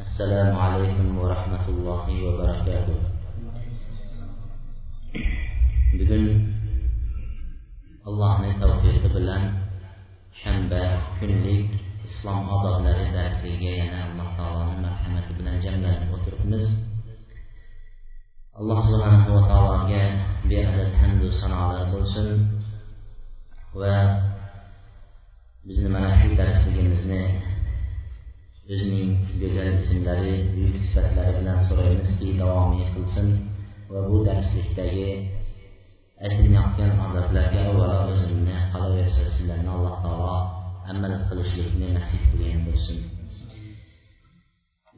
السلام عليكم ورحمة الله وبركاته bugun allohni tavfiqi bilan shanba kunlik islom odoblari darsiga yana alloh taoloni marhamati bilan jamlanib o'tiribmiz alloh subhanahu va taologa beadad hamdu sanolar bo'lsin va bizni mana shu darsligimizni o'zining go'zal ismlari buyuk sifatlari bilan so'raymizki davomiy qilsin va bu darslikdagi aytilayotgan odoblarga avvalo o'zimni qolaversa sizlarni alloh taolo amal qilishlikni nasib qilgan bo'lsin.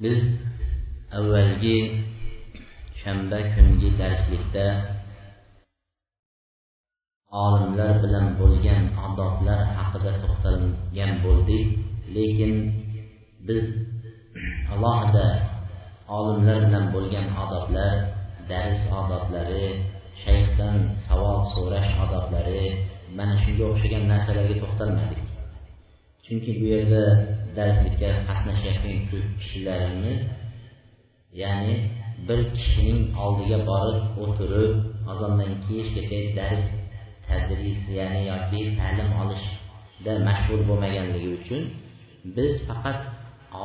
Biz avvalgi shanba kungi darslikda olimlar bilan bo'lgan odoblar haqida to'xtalgan bo'ldik lekin biz alohida olimlar bilan bo'lgan odoblar dars odoblari shayxdan savol so'rash odoblari mana shunga o'xshagan narsalarga to'xtalmadik. Chunki bu yerda darslikka qatnashayotgan ko'p kishilarimiz ya'ni bir kishining oldiga borib o'tirib ozondan kechgacha dars tadris ya'ni yoki ta'lim olishda mashg'ul bo'lmaganligi uchun biz faqat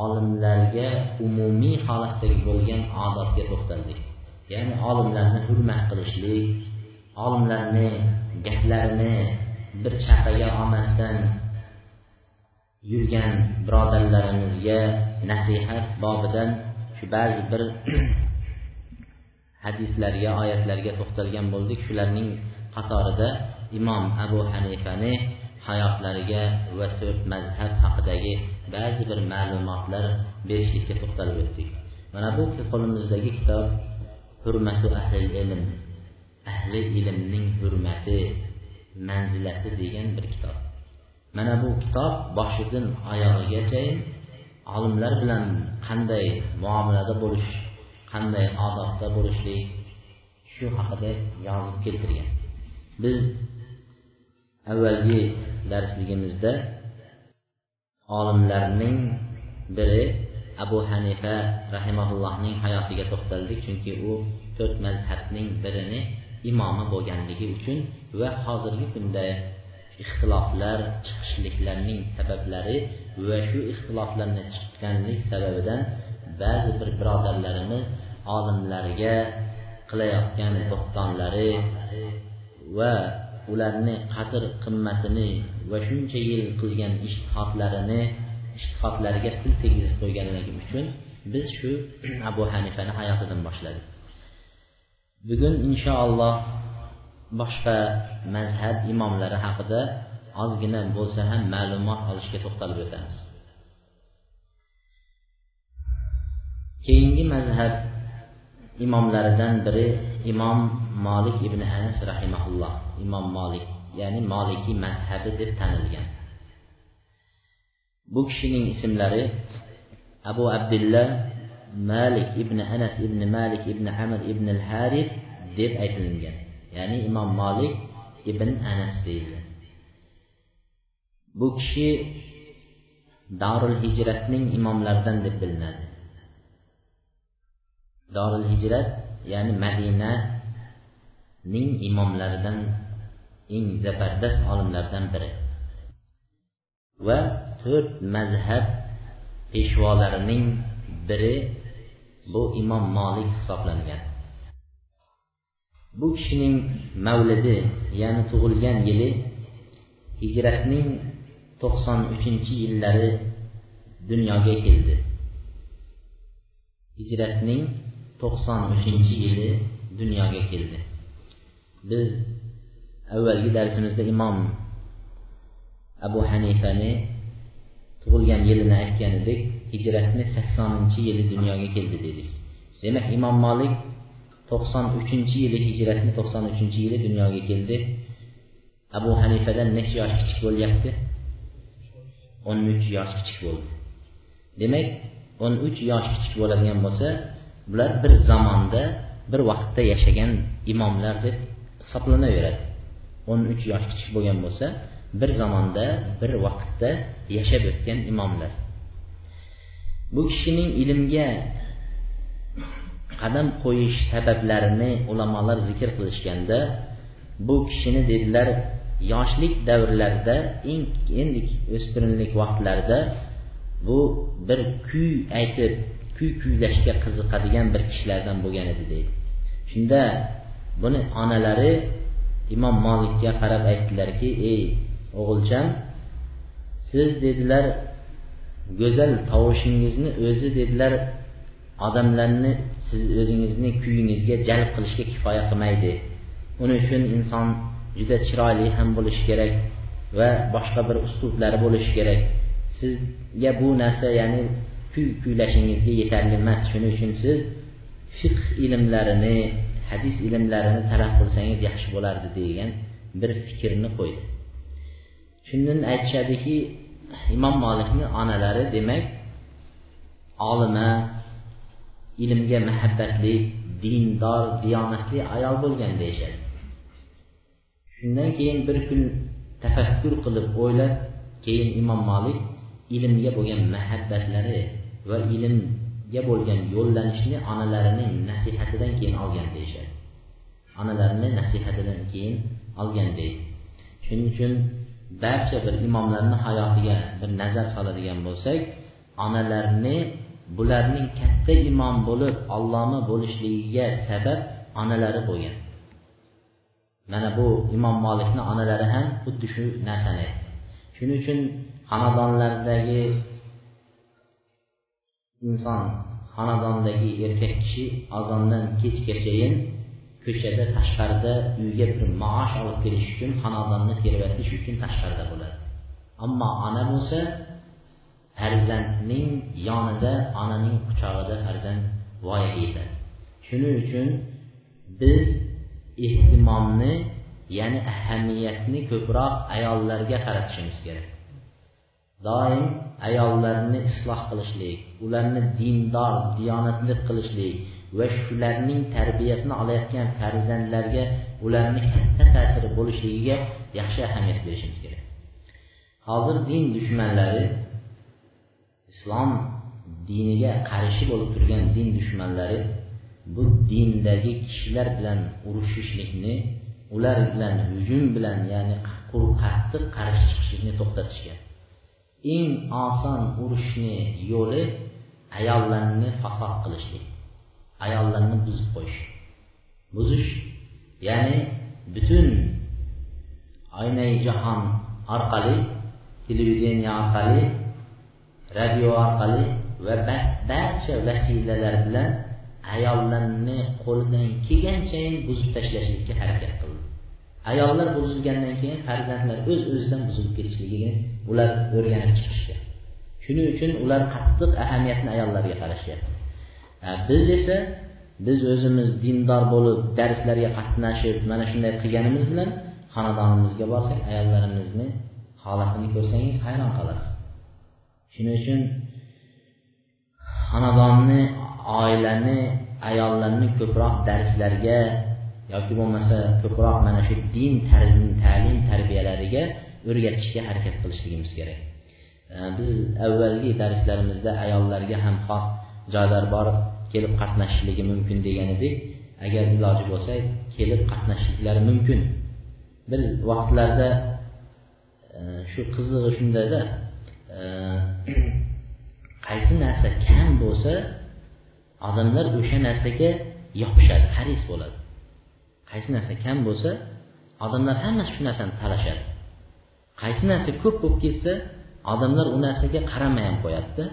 olimlarga umumiy holatdagi bo'lgan odobga to'xtaldik. Ya'ni olimlarni hurmat qilishlik olimlarni gaplarini bir chaqaga olmasdan yurgan birodarlarimizga nasihat bobidan shu ba'zi bir hadislarga oyatlarga to'xtalgan bo'ldik. Shularning qatorida imom abu hanifani hayotlariga va to'rt mazhab haqidagi ba'zi bir ma'lumotlar berishlikka to'xtalib o'tdik. Mana bu qo'limizdagi kitob hurmatu ahli ilm ahli ilmning hurmati manzilati degan bir kitob. Mana bu kitob boshidan oyog'igacha olimlar bilan qanday muomalada bo'lish qanday odobda bo'lishlik shu haqida yozib keltirgan. Biz avvalgi darsligimizda olimlarning biri abu hanifa rahimaullohning hayotiga to'xtaldik chunki u to'rt mazhabning birini imomi bo'lganligi uchun va hozirgi kunda ixtiloflar chiqishliklarning sabablari va shu ixtiloflarni chiqqanlik sababidan ba'zi bir birodarlarimiz olimlarga qilayotgan bo'xtonlari va ularni qadr qimmatini va shuncha yil qilgan ishtihodlarini ishtihodlariga til tegizib qo'yganligi uchun biz shu abu hanifani hayotidan boshladik. Bugun inshaalloh boshqa mazhab imomlari haqida ozgina bo'lsa ham ma'lumot olishga to'xtalib o'tamiz. Keyingi mazhab imomlaridan biri İmam Malik ibn Ənəs rahimehullah, İmam Malik, yəni Maliki məzhəbidir tanınған. Bu kişinin isimləri Əbu Abdullah Malik ibn Ənəs ibn Malik ibn Amr ibn el-Haris deb aytilgan. Ya'ni İmam Malik ibn Ənəs deyildi. Bu kişi Darul Hicretning imomlaridan deb bilinadi. Darul Hicret ya'ni madinaning imomlaridan eng zabardast olimlardan biri. Va to'rt mazhab peshvolarining biri bu imom molik hisoblangan. Bu kishining mavlidi ya'ni tug'ilgan yili hijratning to'qson uchinchi yillari dunyoga keldi. Hijratning 95-ci ili dünyaya gəldi. Biz əvvəlki dərsimizdə İmam Əbu Hənifəni doğulğan yelinə əkən idik. Hicrətini 80-cı ili dünyaya gəldi dedik. Demək İmam Malik 93-cü ili hicrətini 93-cü ili dünyaya gəldi. Əbu Hənifədən neçə yaş kiçik olacaqdı? 13 yaş kiçik oldu. Demək 13 yaş kiçik oladigan bo'lsa, bular bir zamonda bir vaqtda yashagan imomlar deb hisoblanaveradi. o'n uch yosh kichik bo'lgan bo'lsa bir zamonda bir vaqtda yashab o'tgan imomlar. Bu kishining ilmga qadam qo'yish sabablarini ulamolar zikr qilishganda bu kishini dedilar yoshlik davrlarida eng endi o'spirinlik vaqtlarida bu bir kuy aytib kuy kuylashga qiziqadigan bir kishilardan bo'lgan edi deydi. Shunda buni onalari imom molikka qarab aytdilarki ey o'g'ilcham siz dedilar go'zal tovushingizni o'zi dedilar odamlarni siz o'zingizni kuyingizga jalb qilishga kifoya qilmaydi. Uning uchun inson juda chiroyli ham bo'lishi kerak va boshqa bir uslublari bo'lishi kerak. Sizga bu narsa ya'ni kuy kuylashingizga yetarli emas. Shuning uchun siz fiqh ilmlarini hadis ilmlarini talab qilsangiz yaxshi bo'lardi degan bir fikrni qo'ydi. Shundan aytishadiki imom molikni onalari demak olima ilmga muhabbatli dindor diyonatli ayol bo'lgan deyishadi. Shundan keyin bir kun tafakkur qilib o'ylab keyin imom molik ilmga bo'lgan muhabbatlari va ilmga bo'lgan yo'llanishni onalarining nasihatidan keyin olgan deyishadi. Onalarini nasihatidan keyin olgan deydi. Shuning uchun barcha bir imomlarni hayotiga bir nazar soladigan bo'lsak onalarni bularning katta imom bo'lib alloma bo'lishligiga sabab onalari bo'lgan. Mana bu imom molikni onalari ham xuddi shu narsani aytdi. Shuning uchun xonadonlardagi inson xonadondagi erkak kishi azondan kechgachayin ko'chada tashqarida uyga bir maosh olib kelish uchun xonadonni tergatish uchun tashqarida bo'ladi. Ammo ona bo'lsa farzandning yonida onaning quchog'ida farzand voyaga yetadi shuning uchun biz ehtimomni ya'ni ahamiyatni ko'proq ayollarga qaratishimiz kerak. Doim ayollarni isloh qilishlik ularni dindor diyonatli qilishlik va shularning tarbiyasini olayotgan farzandlarga ularni katta ta'siri bo'lishligiga yaxshi ahamiyat berishimiz kerak. Hozir din dushmanlari islom diniga qarshi bo'lib turgan din dushmanlari bu dindagi kishilar bilan urushishlikni ular bilan hujum bilan ya'ni qattiq qarshi chiqishlikni to'xtatishgan. Eng oson urushni yo'li ayollarni fasod qilishlik ayollarni buzib qo'yish. Buzish ya'ni butun oynai jahon orqali televideniya orqali radio orqali va barcha vasilalar bilan ayollarni qo'lidan kelganchayin buzib tashlashlikka harakat qildi ayollar buzilgandan keyin farzandlar o'z öz o'zidan buzilib ketishligini ular o'rganib chiqishgan. Shuning uchun ular qattiq ahamiyatni ayollarga qarashyapti. E, biz esa biz o'zimiz dindor bo'lib darslarga qatnashib mana shunday qilganimiz bilan xonadonimizga borsak ayollarimizni holatini ko'rsangiz hayron qolasiz. Shuning uchun xonadonni oilani ayollarni ko'proq darslarga yoki bo'lmasa ko'proq mana shu din ta'lim tarbiyalariga o'rgatishga harakat qilishligimiz kerak. Biz avvalgi darslarimizda ayollarga ham xos joylar bor kelib qatnashishligi mumkin degan edik. Agar iloji bo'lsa kelib qatnashishliklari mumkin. Bir vaqtlarda e, shu qizig'i shundada e, qaysi narsa kam bo'lsa odamlar o'sha narsaga yopishadi haris bo'ladi. Qaysi narsa kam bo'lsa odamlar hammasi shu narsani talashadi. Qaysi narsa ko'p bo'lib ketsa odamlar u narsaga qaramay ham qo'yadida.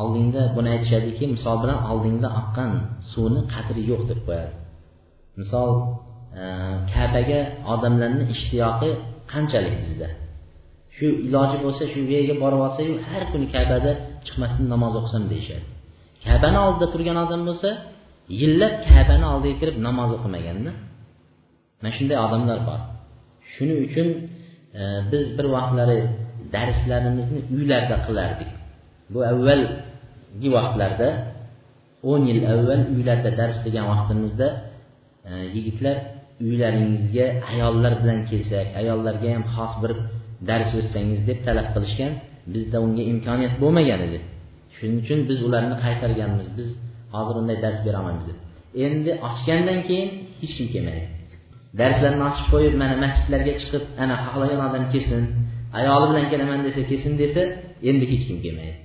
Oldingda buni aytishadiki misol bilan oldingda oqqan suvni qadri yo'q deb qo'yadi. Misol e, kabaga odamlarni ishtiyoqi qanchalik bizda? Shu iloji bo'lsa shu yerga borib olsayu har kuni kabada chiqmasdan namoz o'qisam deyishadi. Kabani oldida turgan odam bo'lsa yillab kabani oldiga kirib namoz o'qimaganda mana shunday odamlar bor. Shuning uchun e, biz bir vaqtlari darslarimizni uylarda qilardik. Bu avvalgi vaqtlarda o'n yil avval uylarda dars qilgan vaqtimizda e, yigitlar uylaringizga ayollar bilan kelsak ayollarga ham xos bir dars o'tsangiz deb talab qilishgan bizda unga imkoniyat bo'lmagan edi. Shuning uchun biz ularni qaytarganmiz. Biz hozir unday dars beraman deb endi ochgandan keyin hech kim kelmaydi. Darslarni ochib qo'yib mana masjidlarga chiqib ana xohlagan odam kelsin ayoli bilan kelaman desa kelsin desa endi hech kim kelmaydi.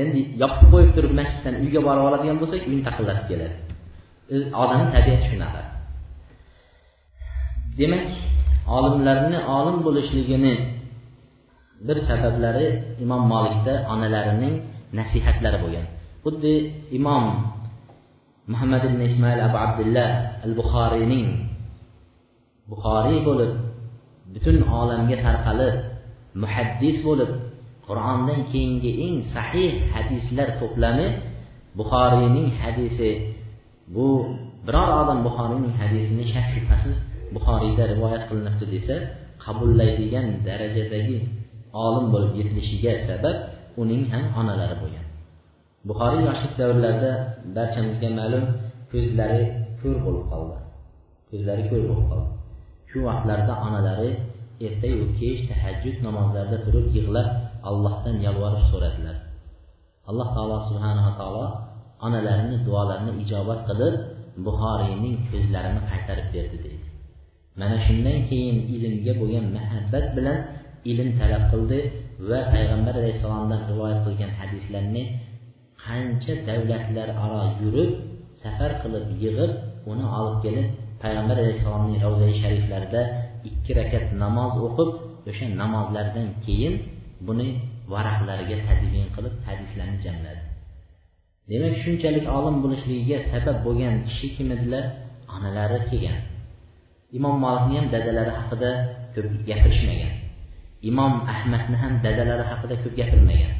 Endi yopib qo'yib turib masjiddan uyga borib oladigan bo'lsak uyni taqillatib keladi. E, odamni tabiati shunaqa. Demak olimlarni olim bo'lishligini bir sabablari imom molikda onalarining nasihatlari bo'lgan. Xuddi imom muhammad ibn ismoil abu abdullah al buxoriyning buxoriy bo'lib butun olamga tarqalib muhaddis bo'lib qur'ondan keyingi eng sahih hadislar to'plami buxoriyning hadisi. Bu biror odam buxoriyning hadisini shak shubhasiz buxoriyda rivoyat qilinibdi desa qabullaydigan darajadagi olim bo'lib yetilishiga sabab uning ham onalari bo'lgan. Buxari yaşlıq dövrlərdə bəlkəmizə məlum gözləri kör olub qaldı. Gözləri kör olub qaldı. Şu vaxtlarda anaları ertə yox keç təhəccüd namazlarında durub yığılıb Allahdan yalvarıb sorədilər. Allah Taala Subhanahu Taala analarının dualarına icabət qılıb Buxarinin gözlərini qaytarıb verdi deyir. Mənə şundan keyin ilimə bo'lgan məhəbbət bilan ilim tələb qıldı və Peyğəmbər əleyhissalamdan rivayət qılgan hədislərini qancha davlatlararo yurib safar qilib yig'ib uni olib kelib payg'ambar alayhissalomning ravzai shariflarida ikki rakat namoz o'qib o'sha namozlardan keyin buni varaqlarga tadvin qilib hadislarni jamladi. Demak shunchalik olim bo'lishligiga sabab bo'lgan kishi kim edilar? Onalari kelgan. Imom molikni ham dadalari haqida ko'p gapirishmagan. Imom ahmadni ham dadalari haqida ko'p gapirmagan.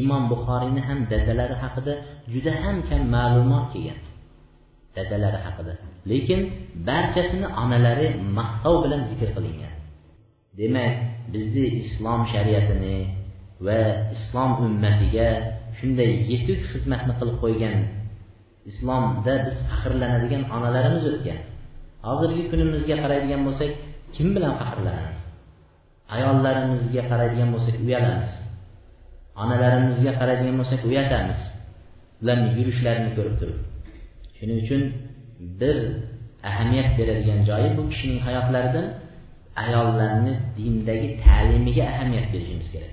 Imom buxoriyni ham dadalari haqida juda ham kam ma'lumot kelgan. Dadalari haqida. Lekin barchasini onalari maqtov bilan zikr qilingan. Demak bizni islom shariatini va islom ummatiga shunday yetuk xizmatni qilib qo'ygan islomda biz faxrlanadigan onalarimiz o'tgan. Hozirgi kunimizga qaraydigan bo'lsak kim bilan faxrlanamiz? Ayollarimizga qaraydigan bo'lsak uyalamiz. Onalarimizga qaraydigan bo'lsak uyatamiz. Ularni yurishlarini ko'rib turib. Shuning uchun bir ahamiyat beradigan joyi bu kishining hayotlaridan ayollarni dindagi ta'limiga ahamiyat berishimiz kerak.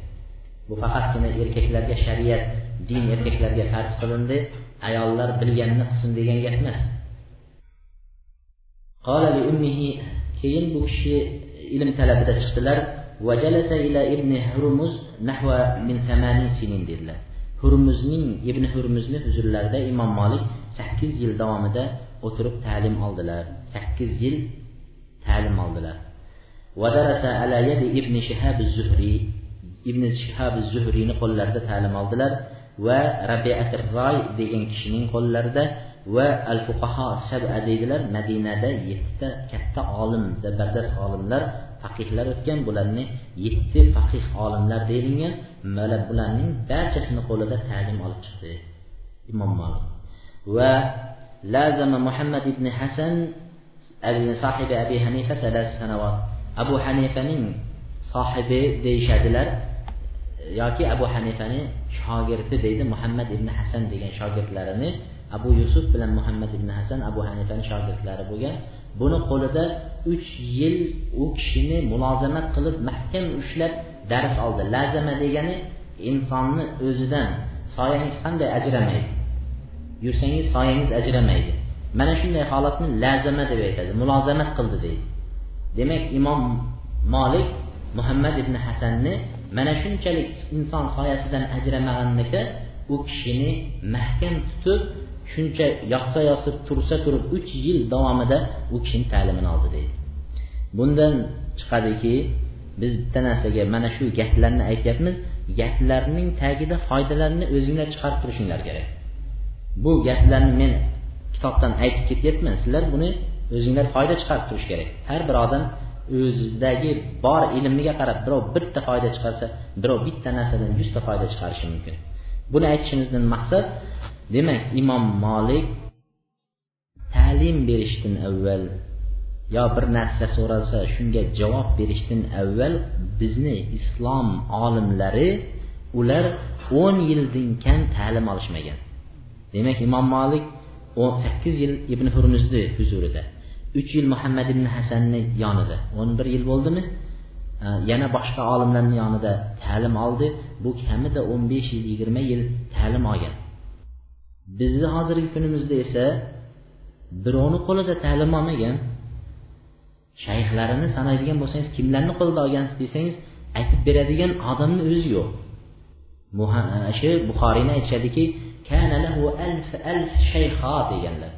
Bu faqatgina erkaklarga shariat din erkaklarga farz qilindi ayollar bilganini qilsin degan gap emas. Keyin bu kishi ilm talabida chiqdilar. وجلس إلى ابن Hurmuz nəhvə min 80 sinin deyirlər. Hurmuznin İbn Hurmuzun huzurlarında İmam Malik 8 il davamında oturub təlim aldılar. 8 il təlim aldılar. Və dərsə alə yedi İbn Şihab Zuhri İbn Şihab Zuhrini qollarında təlim aldılar və Rabi'at Ray deyilən kişinin qollarında və Əl-Fuqaha səbə deyilirlər. Mədinədə 7 katta alim, zəbərdə alimlər faqihlar o'tgan bularni yetti faqih olimlar deyilgan mana bularning barchasini qo'lida ta'lim olib chiqdi. Imom molik va lazama muhammad ibn hasan sohibi abi hanifa sanovat abu hanifaning sohibi deyishadilar yoki abu hanifani shogirdi deydi muhammad ibn hasan degan shogirdlarini. Abu yusuf bilan muhammad ibn hasan abu hanifani shogirdlari bo'lgan. Buni qo'lida uch yil u kishini mulozamat qilib mahkam ushlab dars oldi. Lazama degani insonni o'zidan soyangiz qanday ajramaydi? Yursangiz soyangiz ajramaydi. Mana shunday holatni lazama deb aytadi mulozamat qildi deydi. Demak imom molik muhammad ibn hasanni mana shunchalik inson soyasidan ajramaganligi u kishini mahkam tutib shuncha yoqsa yotib tursa turib uch yil davomida u kishini ta'limini oldi deydi. Bundan chiqadiki biz bitta narsaga mana shu gaplarni aytyapmiz gaplarning tagida foydalarni o'zinglar chiqarib turishinglar kerak. Bu gaplarni men kitobdan aytib ketyapman sizlar buni o'zinglar foyda chiqarib turish kerak. Har bir odam o'zidagi bor ilmiga qarab birov bitta foyda chiqarsa birov bitta narsadan yuzta foyda chiqarishi mumkin. Buni aytishimizdan maqsad Demək İmam Malik təlim verişdən əvvəl ya bir nəsə sorarsa, şunga cavab verişdən əvvəl bizni İslam alimləri ular 10 yildan kam ta'lim olishmagan. Demak Imom Malik 18 yil Ibn Hurmuzni huzurida, 3 yil Muhammad ibn Hasanni yonida, 11 yil bo'ldimi? yana boshqa olimlarning yonida ta'lim oldi. Bu kamida 15 yil, 20 yil ta'lim olgan. Bizni hozirgi kunimizda esa birovni qo'lida ta'lim olmagan shayxlarini sanaydigan bo'lsangiz kimlarni qo'lida olgansiz desangiz aytib beradigan odamni o'zi yo'q. Shu buxoriyni aytishadiki deganlar.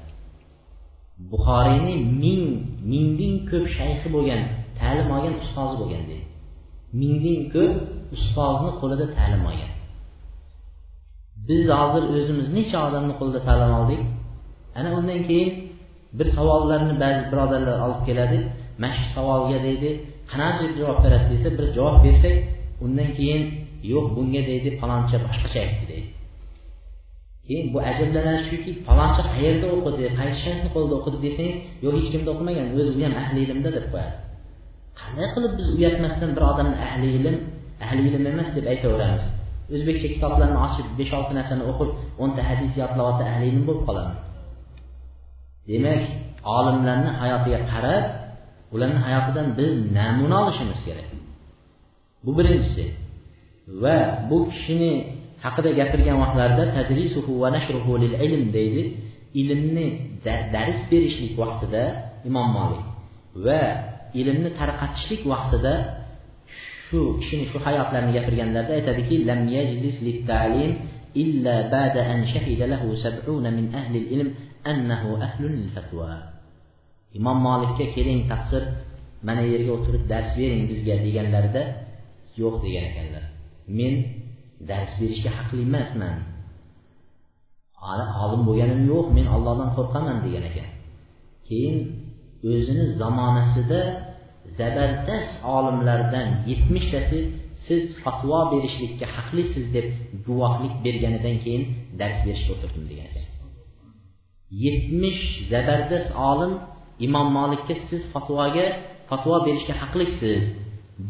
Buxoriyni ming mingdan ko'p shayxi bo'lgan ta'lim olgan ustozi bo'lgan deydi. Mingdan ko'p ustozni qo'lida ta'lim olgan. Biz hozir o'zimiz necha odamni qo'lida ta'lim oldik? Ana undan keyin bir savollarni ba'zi birodarlar olib keladi. Mana shu savolga deydi qanaqa deb javob berasiz? desa bir javob bersak undan keyin yo'q bunga deydi faloncha boshqacha aytdi deydi. Keyin bu ajablanarli shuki palonchi qayerda o'qidi qaysi shayxni qo'lida o'qidi desangiz yo'q hech kimda o'qimagan o'zi u ham ahli ilmda deb qo'yadi. Qanday qilib biz uyatmasdan bir odamni ahli ilm ahli ilm emas deb aytaveramiz? O'zbekcha kitoblarni ochib besh olti narsani o'qib o'nta hadis yodlab ahli ilm bo'lib qoladi. Demak olimlarni hayotiga qarab ularni hayotidan biz namuna olishimiz kerak. Bu birinchisi. Va bu kishini haqida gapirgan vaqtlarida tadrisuhu va nashruhu lil ilm deydi. Ilmni dars berishlik vaqtida imom molik va ilmni tarqatishlik vaqtida şu kişini şu hay harflərini gətirgəndə aytdı ki, ləm yəclis lit-təlim illə bədə ən şəhidə lehu 70 min əhlil ilm ənəhu əhlun lil-fətva. İmam Malikə gəlin təqsir mənə yerə oturub dərs verin bizə deyənlərdə yox deyən ekanlar. Men dərs verishga haqlı emasman. Alim bo'lganim yo'q, men Allohdan qo'rqaman degan ekan. Keyin o'zini zamonasida zabardast olimlardan yetmishtasi siz fatvo berishlikka haqlisiz deb guvohlik berganidan keyin dars berishga o'tirdim degan ekan. Yetmish zabardast olim imom molikka siz fatvoga fatvo berishga haqlisiz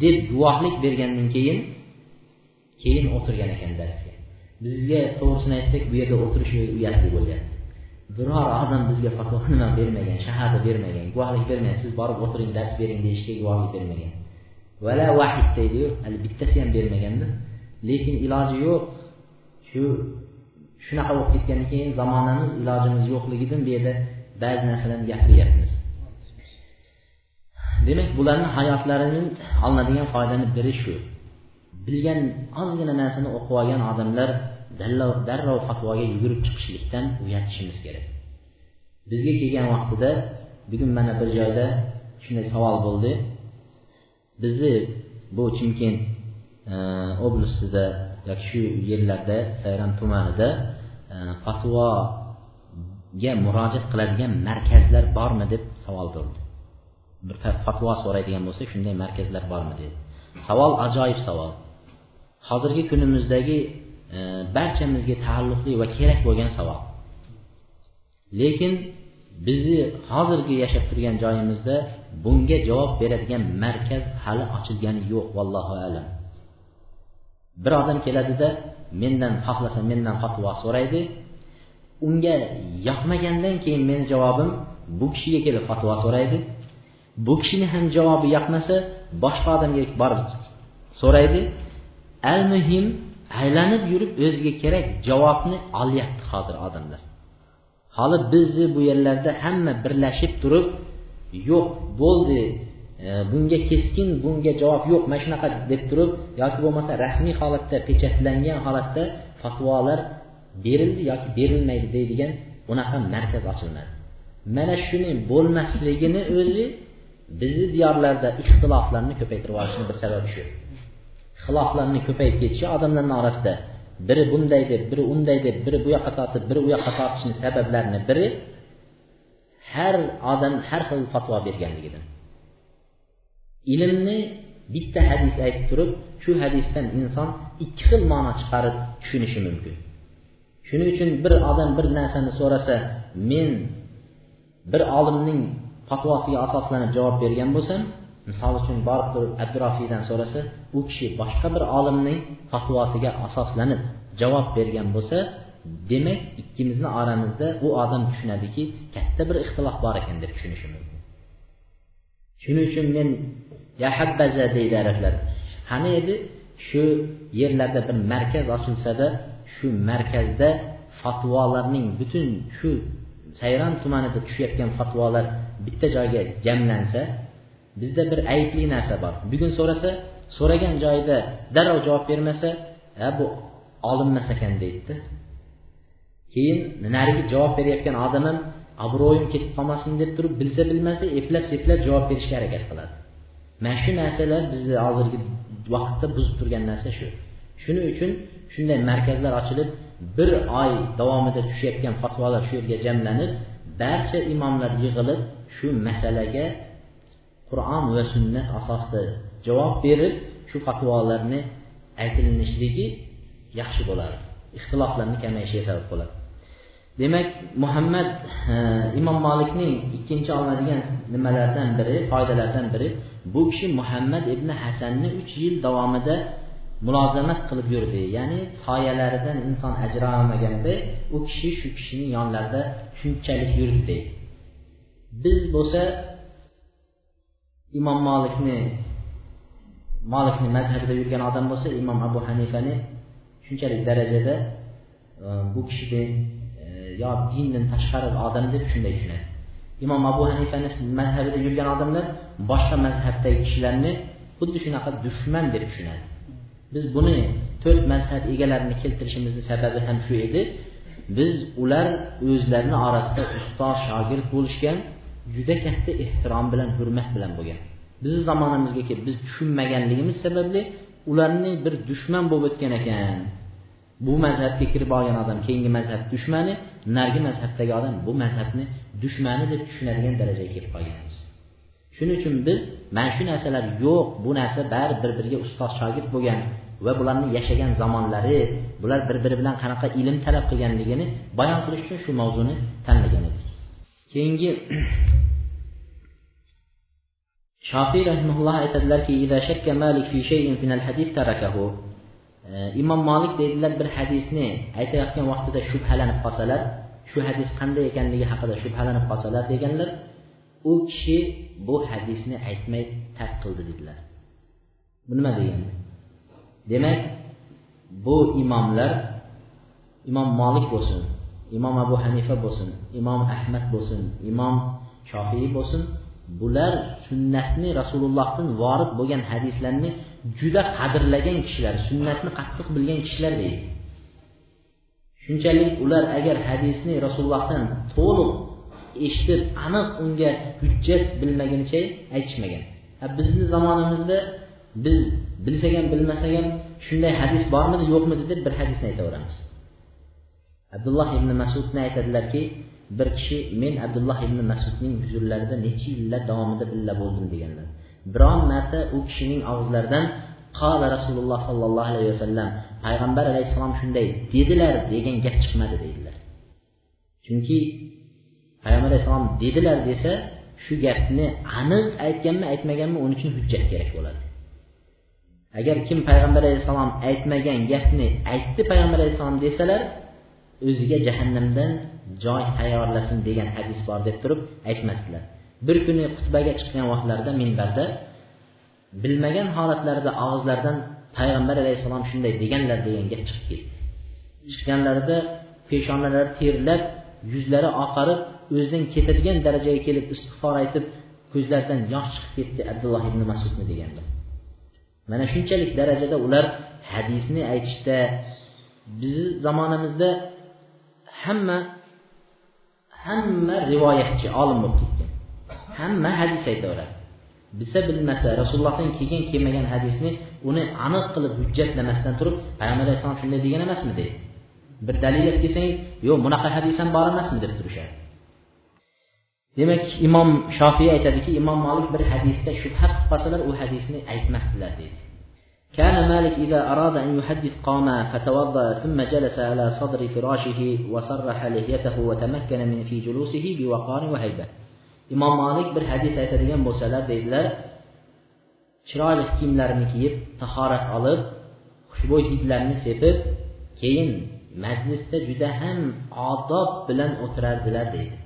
deb guvohlik bergandan keyin keyin o'tirgan ekan darsga. Bizga to'g'risini aytsak bu yerda o'tirish uyatli bo'lyapti biror odam bizga fatvo nima bermagan shahada bermagan guvohlik bermagan siz borib o'tiring dars bering deyishga guvohlik bermagan. Vala vahid deydiyu hali bittasi ham bermaganda. Lekin iloji yo'q. Shu shunaqa bo'lib ketgandan keyin zamonamiz ilojimiz yo'qligidan bu yerda ba'zi narsalarni gapiryapmiz demak bularni hayotlarining olinadigan foydani biri shu. Bilgan ozgina narsani o'qib olgan odamlar darrov fatvoga yugurib chiqishlikdan uyatishimiz kerak. Bizga kelgan vaqtida bugun mana bir joyda shunday savol bo'ldi. Bizni bu chimkent e, oblastida yoki shu yerlarda sayram tumanida e, fatvoga murojaat qiladigan markazlar bormi deb savol bo'ldi. Bir fatvo so'raydigan bo'lsa shunday markazlar bormi dedi. Savol ajoyib savol. Hozirgi kunimizdagi barchamizga taalluqli va kerak bo'lgan savol lekin bizni hozirgi yashab turgan joyimizda bunga javob beradigan markaz hali ochilgani yo'q vallohu alam. Bir odam keladida mendan xohlasa mendan fatvo so'raydi. Unga yoqmagandan keyin meni javobim bu kishiga kelib fatvo so'raydi. Bu kishini ham javobi yoqmasa boshqa odamga borib so'raydi. Al muhim aylanib yurib o'ziga kerak javobni olyapti hozir odamlar. Hali bizni bu yerlarda hamma birlashib turib yo'q bo'ldi e, bunga keskin bunga javob yo'q mana shunaqa deb turib yoki bo'lmasa rasmiy holatda pechatlangan holatda fatvolar berildi yoki berilmaydi deydigan unaqa markaz ochilmadi. Mana shuni bo'lmasligini o'zi bizni diyorlarda ixtiloflarni ko'paytirib yuborishini bir sababi shu. Xiloflarni ko'payib ketishi odamlarni orasida. Biri bunday deb biri unday deb biri bu yoqqa tortib biri u yoqqa tortishni sabablarini biri har odam har xil fatvo berganligidan ilmni bitta hadis aytib turib shu hadisdan inson ikki xil ma'no chiqarib tushunishi mumkin. Shuning uchun bir odam bir narsani so'rasa men bir olimning fatvosiga asoslanib javob bergan bo'lsam misol uchun borib turib abdurofiydan so'rasa u kishi boshqa bir olimning fatvosiga asoslanib javob bergan bo'lsa demak ikkimizni oramizda u odam tushunadiki katta bir ixtilof bor ekan deb tushunishi mumkin. Shuning uchun men ya habbaza deydi arablar qani edi? Shu yerlarda bir markaz ochilsada shu markazda fatvolarning butun shu sayron tumanida tushayotgan fatvolar bitta joyga jamlansa bizda bir aybli narsa bor. Bugun so'rasa so'ragan joyida darrov javob bermasa ha bu olinmas ekan deydida. Keyin narigi javob berayotgan odam ham obro'yim ketib qolmasin deb turib bilsa bilmasa eplab seplab javob berishga harakat qiladi. Mana shu narsalar bizni hozirgi vaqtda buzib turgan narsa shu. Shuning uchun shunday markazlar ochilib bir oy davomida tushayotgan fatvolar shu yerga jamlanib barcha imomlar yig'ilib shu masalaga qur'on va sunnat asosida javob berib shu fatvolarni aytilinishligi yaxshi bo'ladi. Ixtiloflarni kamayishiga sabab bo'ladi. Demak muhammad e, imom molikning ikkinchi olinadigan nimalardan biri foydalardan biri bu kishi muhammad ibn hasanni uch yil davomida mulozamat qilib yurdi. Ya'ni soyalaridan inson ajralmaganda u kishi shu kishining yonlarida shunchalik yurdi deydi. Biz bo'lsa İmam Malikni Malikni məzhəbdə yürüyən adam olsa, İmam Əbu Hənifəni şünkəlik dərəcədə e, bu kişidir, e, ya dinlə təşxarəl adamdır, şündə düşünər. İmam Əbu Hənifənin məzhəbində yürüyən adamlar başqa məzhəbdə kişilərini bu düşünəqə düşməndir düşünər. Biz bunu dörd məzhəb egələrini keltirişimizin səbəbi həm şu idi, biz ular özlərini arasında usta, şagird buluşgan juda katta ehtirom bilan hurmat bilan bo'lgan. Bizni zamonamizga kelib biz tushunmaganligimiz sababli ularni bir dushman bo'lib o'tgan ekan. Bu mazhabga kirib olgan odam keyingi mazhab dushmani narigi mazhabdagi odam bu mazhabni dushmani deb tushunadigan darajaga kelib qolganmiz. Shuning uchun biz mana shu narsalar yo'q bu narsa bari bir biriga ustoz shogird bo'lgan va bularni yashagan zamonlari bular bir biri bilan qanaqa ilm talab qilganligini bayon qilish uchun shu mavzuni tanlagan edik. Keyingi shofiy rahimulloh aytadilarki imom molik deydilar bir hadisni aytayotgan vaqtida shubhalanib qolsalar shu hadis qanday ekanligi haqida shubhalanib qolsalar deganlar u kishi bu hadisni aytmay tark qildi dedilar. Bu nima degani demak bu imomlar imom molik bo'lsin imom abu hanifa bo'lsin imom ahmad bo'lsin imom shofiy bo'lsin bular sunnatni rasulullohdan vorid bo'lgan hadislarni juda qadrlagan kishilar sunnatni qattiq bilgan kishilar deydi. Shunchalik ular agar hadisni rasulullohdan to'liq eshitib aniq unga hujjat bilmagunicha aytishmagan. Bizni zamonimizda biz bilsak ham bilmasak ham shunday hadis bormidi yo'qmidi deb bir hadisni aytaveramiz. Abdulloh ibn masudni aytadilarki bir kishi men abdulloh ibn masudning huzurlarida necha yillar davomida birga bo'ldim deganlar. Biron marta u kishining og'izlaridan qola rasululloh sollallohu alayhi vasallam payg'ambar alayhissalom shunday dedilar degan gap chiqmadi deydilar. Chunki payg'ambar alayhissalom dedilar desa shu gapni aniq aytganmi aytmaganmi uning uchun hujjat kerak bo'ladi. Agar kim payg'ambar alayhissalom aytmagan gapni aytdi payg'ambar alayhissalom desalar o'ziga jahannamdan joy tayyorlasin degan hadis bor deb turib aytmasdilar. Bir kuni xutbaga chiqqan vaqtlarida minbarda bilmagan holatlarida og'izlaridan payg'ambar alayhissalom shunday deganlar degan gap chiqib ketdi. Chiqqanlarida peshonalari terlab yuzlari oqarib o'zidan ketadigan darajaga kelib istig'for aytib ko'zlaridan yosh chiqib ketdi abdulloh ibn masudni deganlar. Mana shunchalik darajada ular hadisni aytishda bizni zamonamizda hamma hamma rivoyatchi olim bo'lib ketgan. Hamma hadis aytaveradi. Bilsa bilmasa rasulullohdan kelgan kelmagan hadisni uni aniq qilib hujjatlamasdan turib payg'ambar alayhissalom shunday degan emasmi deydi bir dalil olib kelsangiz yo'q bunaqa hadis ham bor emasmi deb turishadi. Demak imom shofiy aytadiki imom molik bir hadisda shubha qilib qolsalar u hadisni aytmasdilar deydi كان مالك إذا أراد أن يحدث قام فتوضأ ثم جلس على صدر فراشه وصرح لحيته وتمكن من في جلوسه بوقار وهيبة imom molik bir hadis aytadigan bo'lsalar deydilar chiroyli kiyimlarini kiyib tahorat olib xushbo'y hidlarni sepib keyin majlisda juda ham odob bilan o'tirardilar deydi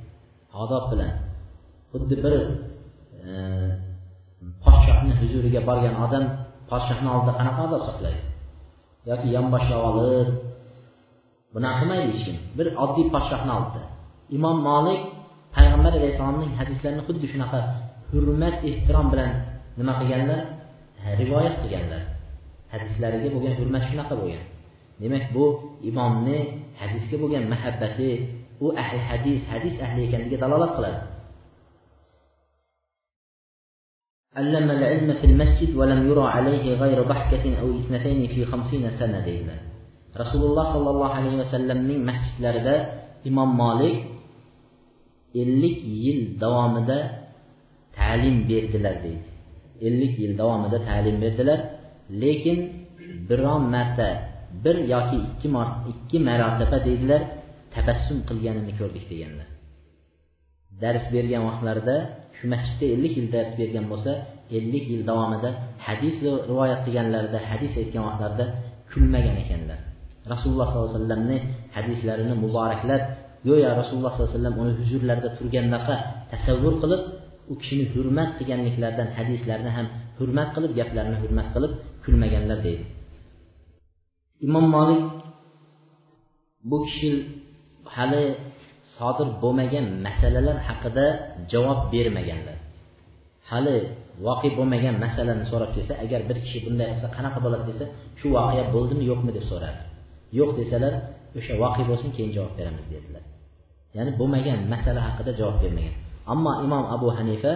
odob bilan xuddi bir e, podshohni huzuriga borgan odam Padişahın altında xanaxana da saxlayır. Ya ki, yanbaşa alır. Bu nəqimə ilişkin. Bir addi padişahın altında. İmam Malik Peyğəmbər əleyhissalamın hədislərini xuddi şunaqa hürmət, ehtiram bilən nima qilganlar? Hə, Rivoyat qilganlar. Hədislərinə bo'lgan hürmət shunaqa bo'lgan. Demək bu imomni hədisga bo'lgan muhabbati, u ahli hadis, hadis ahli ekanligiga dalolat qiladi. allama al-ilma fil masjid va lam yura alayhi ghayru bahkatin aw isnatayn fi 50 sana deydilar rasululloh sollallohu alayhi vasallamning masjidlarida imom molik ellik yil davomida ta'lim berdilar deydi ellik yil davomida ta'lim berdilar lekin biron marta bir yoki ikki marta ikki marotaba deydilar tabassum qilganini ko'rdik deganlar dars bergan vaqtlarida shu masjidda ellik yil dars bergan bo'lsa ellik yil davomida hadis rivoyat qilganlarida hadis aytgan vaqtlarida kulmagan ekanlar. Rasululloh sollallohu alayhi vasallamni hadislarini muboraklab go'yo rasululloh sollallohu alayhi vasallam uni huzurlarida turgandaqa tasavvur qilib u kishini hurmat qilganliklaridan hadislarni ham hurmat qilib gaplarini hurmat qilib kulmaganlar deydi. Imom molik bu kishi hali sodir bo'lmagan masalalar haqida javob bermaganlar. Hali voqe bo'lmagan masalani so'rab kelsa agar bir kishi bunday qilsa qanaqa bo'ladi desa shu voqea bo'ldimi yo'qmi deb so'radi. Yo'q desalar o'sha voqe bo'lsin keyin javob beramiz dedilar. Ya'ni bo'lmagan masala haqida javob bermagan. Ammo imom abu hanifa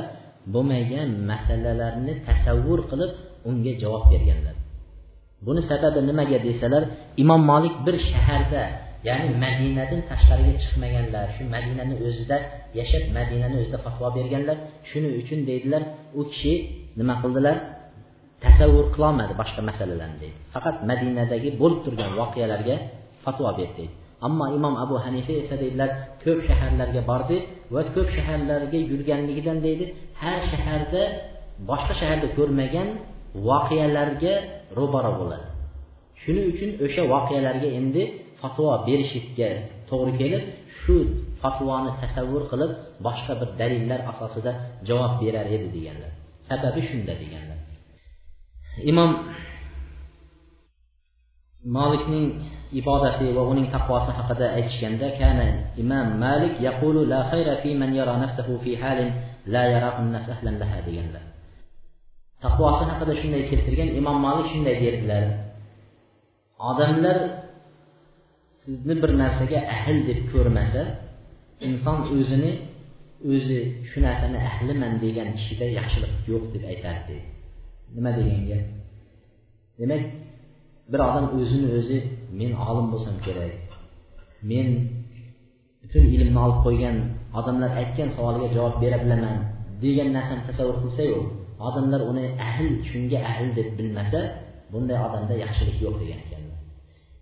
bo'lmagan masalalarni tasavvur qilib unga javob berganlar. Buni sababi nimaga desalar imom molik bir shaharda ya'ni madinadan tashqariga chiqmaganlar shu madinani o'zida yashab madinani o'zida fatvo berganlar shuning uchun deydilar u kishi nima qildilar? Tasavvur qilolmadi boshqa masalalarni deydi. Faqat madinadagi bo'lib turgan voqealarga fatvo berdi deydi. Ammo imom abu hanifa esa deydilar ko'p shaharlarga bordi va ko'p shaharlarga yurganligidan deydi har shaharda boshqa shaharda ko'rmagan voqealarga ro'baro bo'ladi. Shuning uchun o'sha voqealarga endi fatvo berishlikka to'g'ri kelib shu fatvoni tasavvur qilib boshqa bir dalillar asosida javob berar edi deganlar. Sababi shunda deganlar. Imom molikning ibodati va uning taqvosi haqida aytishganda kana imom malik yaqulu la khayra fi man yara nafsahu fi halin la yarahu an-nas ahlan laha deganlar. Taqvosi haqida shunday keltirgan imom molik shunday derdilar. Odamlar sizni bir narsaga ahil deb ko'rmasa inson o'zini o'zi shu narsani ahliman degan kishida yaxshilik yo'q deb aytardi. Nima degan gap demak bir odam o'zini o'zi men olim bo'lsam kerak men butun ilmni olib qo'ygan odamlar aytgan savoliga javob bera bilaman degan narsani tasavvur qilsayu odamlar uni ahil shunga ahil deb bilmasa bunday odamda yaxshilik yo'q degan ekanlar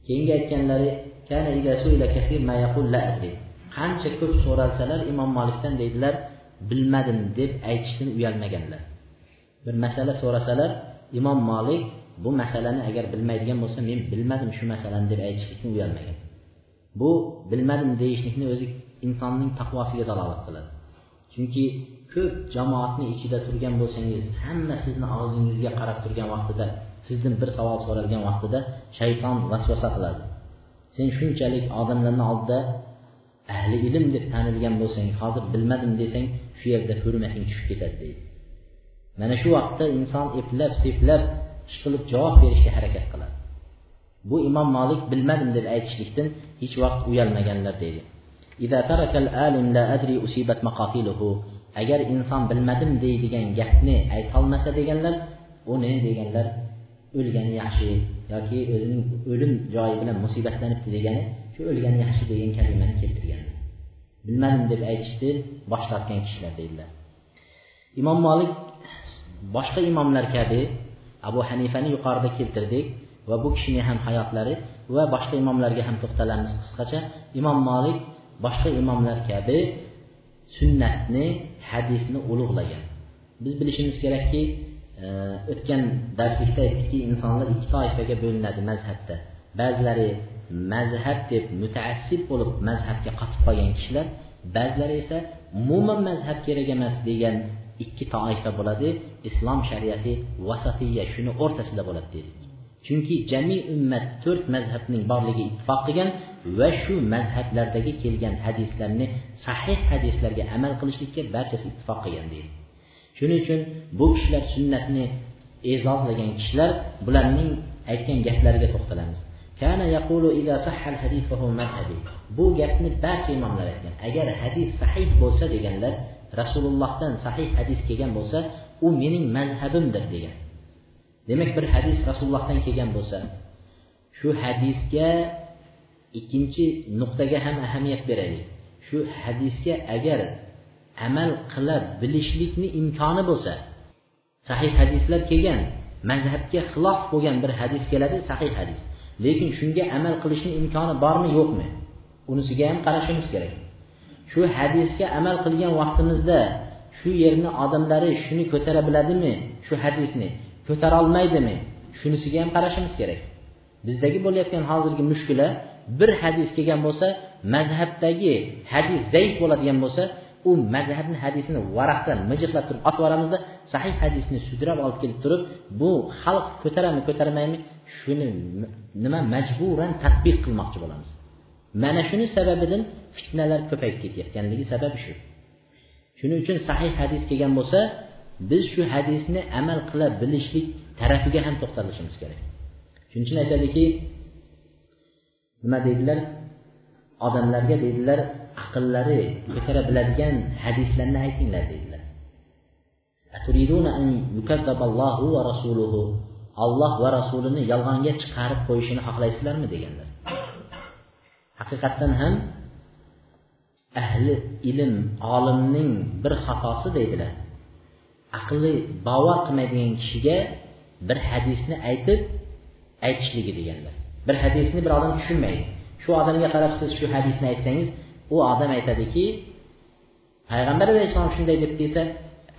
keyingi aytganlari qancha ko'p so'ralsalar imom molikdan deydilar bilmadim deb aytishdan uyalmaganlar. Bir masala so'rasalar imom molik bu masalani agar bilmaydigan bo'lsa men bilmadim shu masalani deb aytishlikdan uyalmagan. Bu bilmadim deyishlikni o'zi insonning taqvosiga dalolat qiladi. Chunki ko'p jamoatni ichida turgan bo'lsangiz hamma sizni og'zingizga qarab turgan vaqtida sizdan bir savol so'ralgan vaqtida shayton vasvasa qiladi. Sen shunchalik odamlarni oldida ahli ilm deb tanilgan bo'lsang hozir bilmadim desang shu yerda hurmating tushib ketadi deydi. Mana shu vaqtda inson eplab seplab ishqilib javob berishga harakat qiladi. Bu imom molik bilmadim deb aytishlikdan hech vaqt uyalmaganlar deydi. Agar inson bilmadim deydigan gapni aytolmasa deganlar uni deganlar o'lgani yaxshi yoki o'zining o'lim joyi bilan musibatlanibdi degani shu o'lgani yaxshi degan kalimani keltirgan bilmadim deb aytishni bosh tortgan kishilar deydilar. Imom molik boshqa imomlar kabi abu hanifani yuqorida keltirdik va bu kishini ham hayotlari va boshqa imomlarga ham to'xtalamiz qisqacha. Imom molik boshqa imomlar kabi sunnatni hadisni ulug'lagan. Biz bilishimiz kerakki o'tgan darslikda aytdikki insonlar ikki toifaga bo'linadi mazhabda. Ba'zilari mazhab deb mutaassib bo'lib mazhabga qotib qolgan kishilar ba'zilari esa umuman mazhab kerak emas degan ikki toifa bo'ladi. Islom shariati vasatiya shuni o'rtasida bo'ladi dedik chunki jami ummat to'rt mazhabning borligi ittifoq qilgan va shu mazhablardagi kelgan hadislarni sahih hadislarga amal qilishlikka barchasi ittifoq qilgan deydi shuning uchun bu kishilar sunnatni e'zozlagan kishilar bularning aytgan gaplariga to'xtalamiz. Bu gapni barcha imomlar aytgan. Agar hadis sahih bo'lsa deganlar rasulullohdan sahih hadis kelgan bo'lsa u mening mazhabimdir degan. Demak bir hadis rasulullohdan kelgan bo'lsa shu hadisga ikkinchi nuqtaga ham ahamiyat beraylik. Shu hadisga agar amal qila bilishlikni imkoni bo'lsa sahih hadislar kelgan mazhabga xilof bo'lgan bir hadis keladi sahih hadis. Lekin shunga amal qilishni imkoni bormi yo'qmi? Unisiga ham qarashimiz kerak. Shu hadisga amal qilgan vaqtimizda shu yerni odamlari shuni ko'tara biladimi shu hadisni ko'tarolmaydimi shunisiga ham qarashimiz kerak. Bizdagi bo'layotgan hozirgi mushkula bir hadis kelgan bo'lsa mazhabdagi hadis zaif bo'ladigan bo'lsa u mazhabni hadisini varaqdan mijiqlab turib otib yuboramizda sahih hadisni sudrab olib kelib turib bu xalq ko'taradimi ko'tarmaymi shuni nima majburan tadbiq qilmoqchi bo'lamiz. Mana shuni sababidan fitnalar ko'payib ketayotganligi sababi shu. Shuning uchun sahih hadis kelgan bo'lsa biz shu hadisni amal qila bilishlik tarafiga ham to'xtalishimiz kerak. Shuning uchun aytadiki nima deydilar? Odamlarga dedilar aqllari ko'tara biladigan hadislarni aytinglar dedilar olloh va rasulini yolg'onga chiqarib qo'yishini xohlaysizlarmi deganlar. Haqiqatdan ham ahli ilm olimning bir xatosi deydilar. Aqli bovar qilmaydigan kishiga bir hadisni aytib aytishligi deganlar. Bir hadisni bir odam tushunmaydi. Shu odamga qarab siz shu hadisni aytsangiz u odam aytadiki payg'ambar alayhissalom shunday deb desa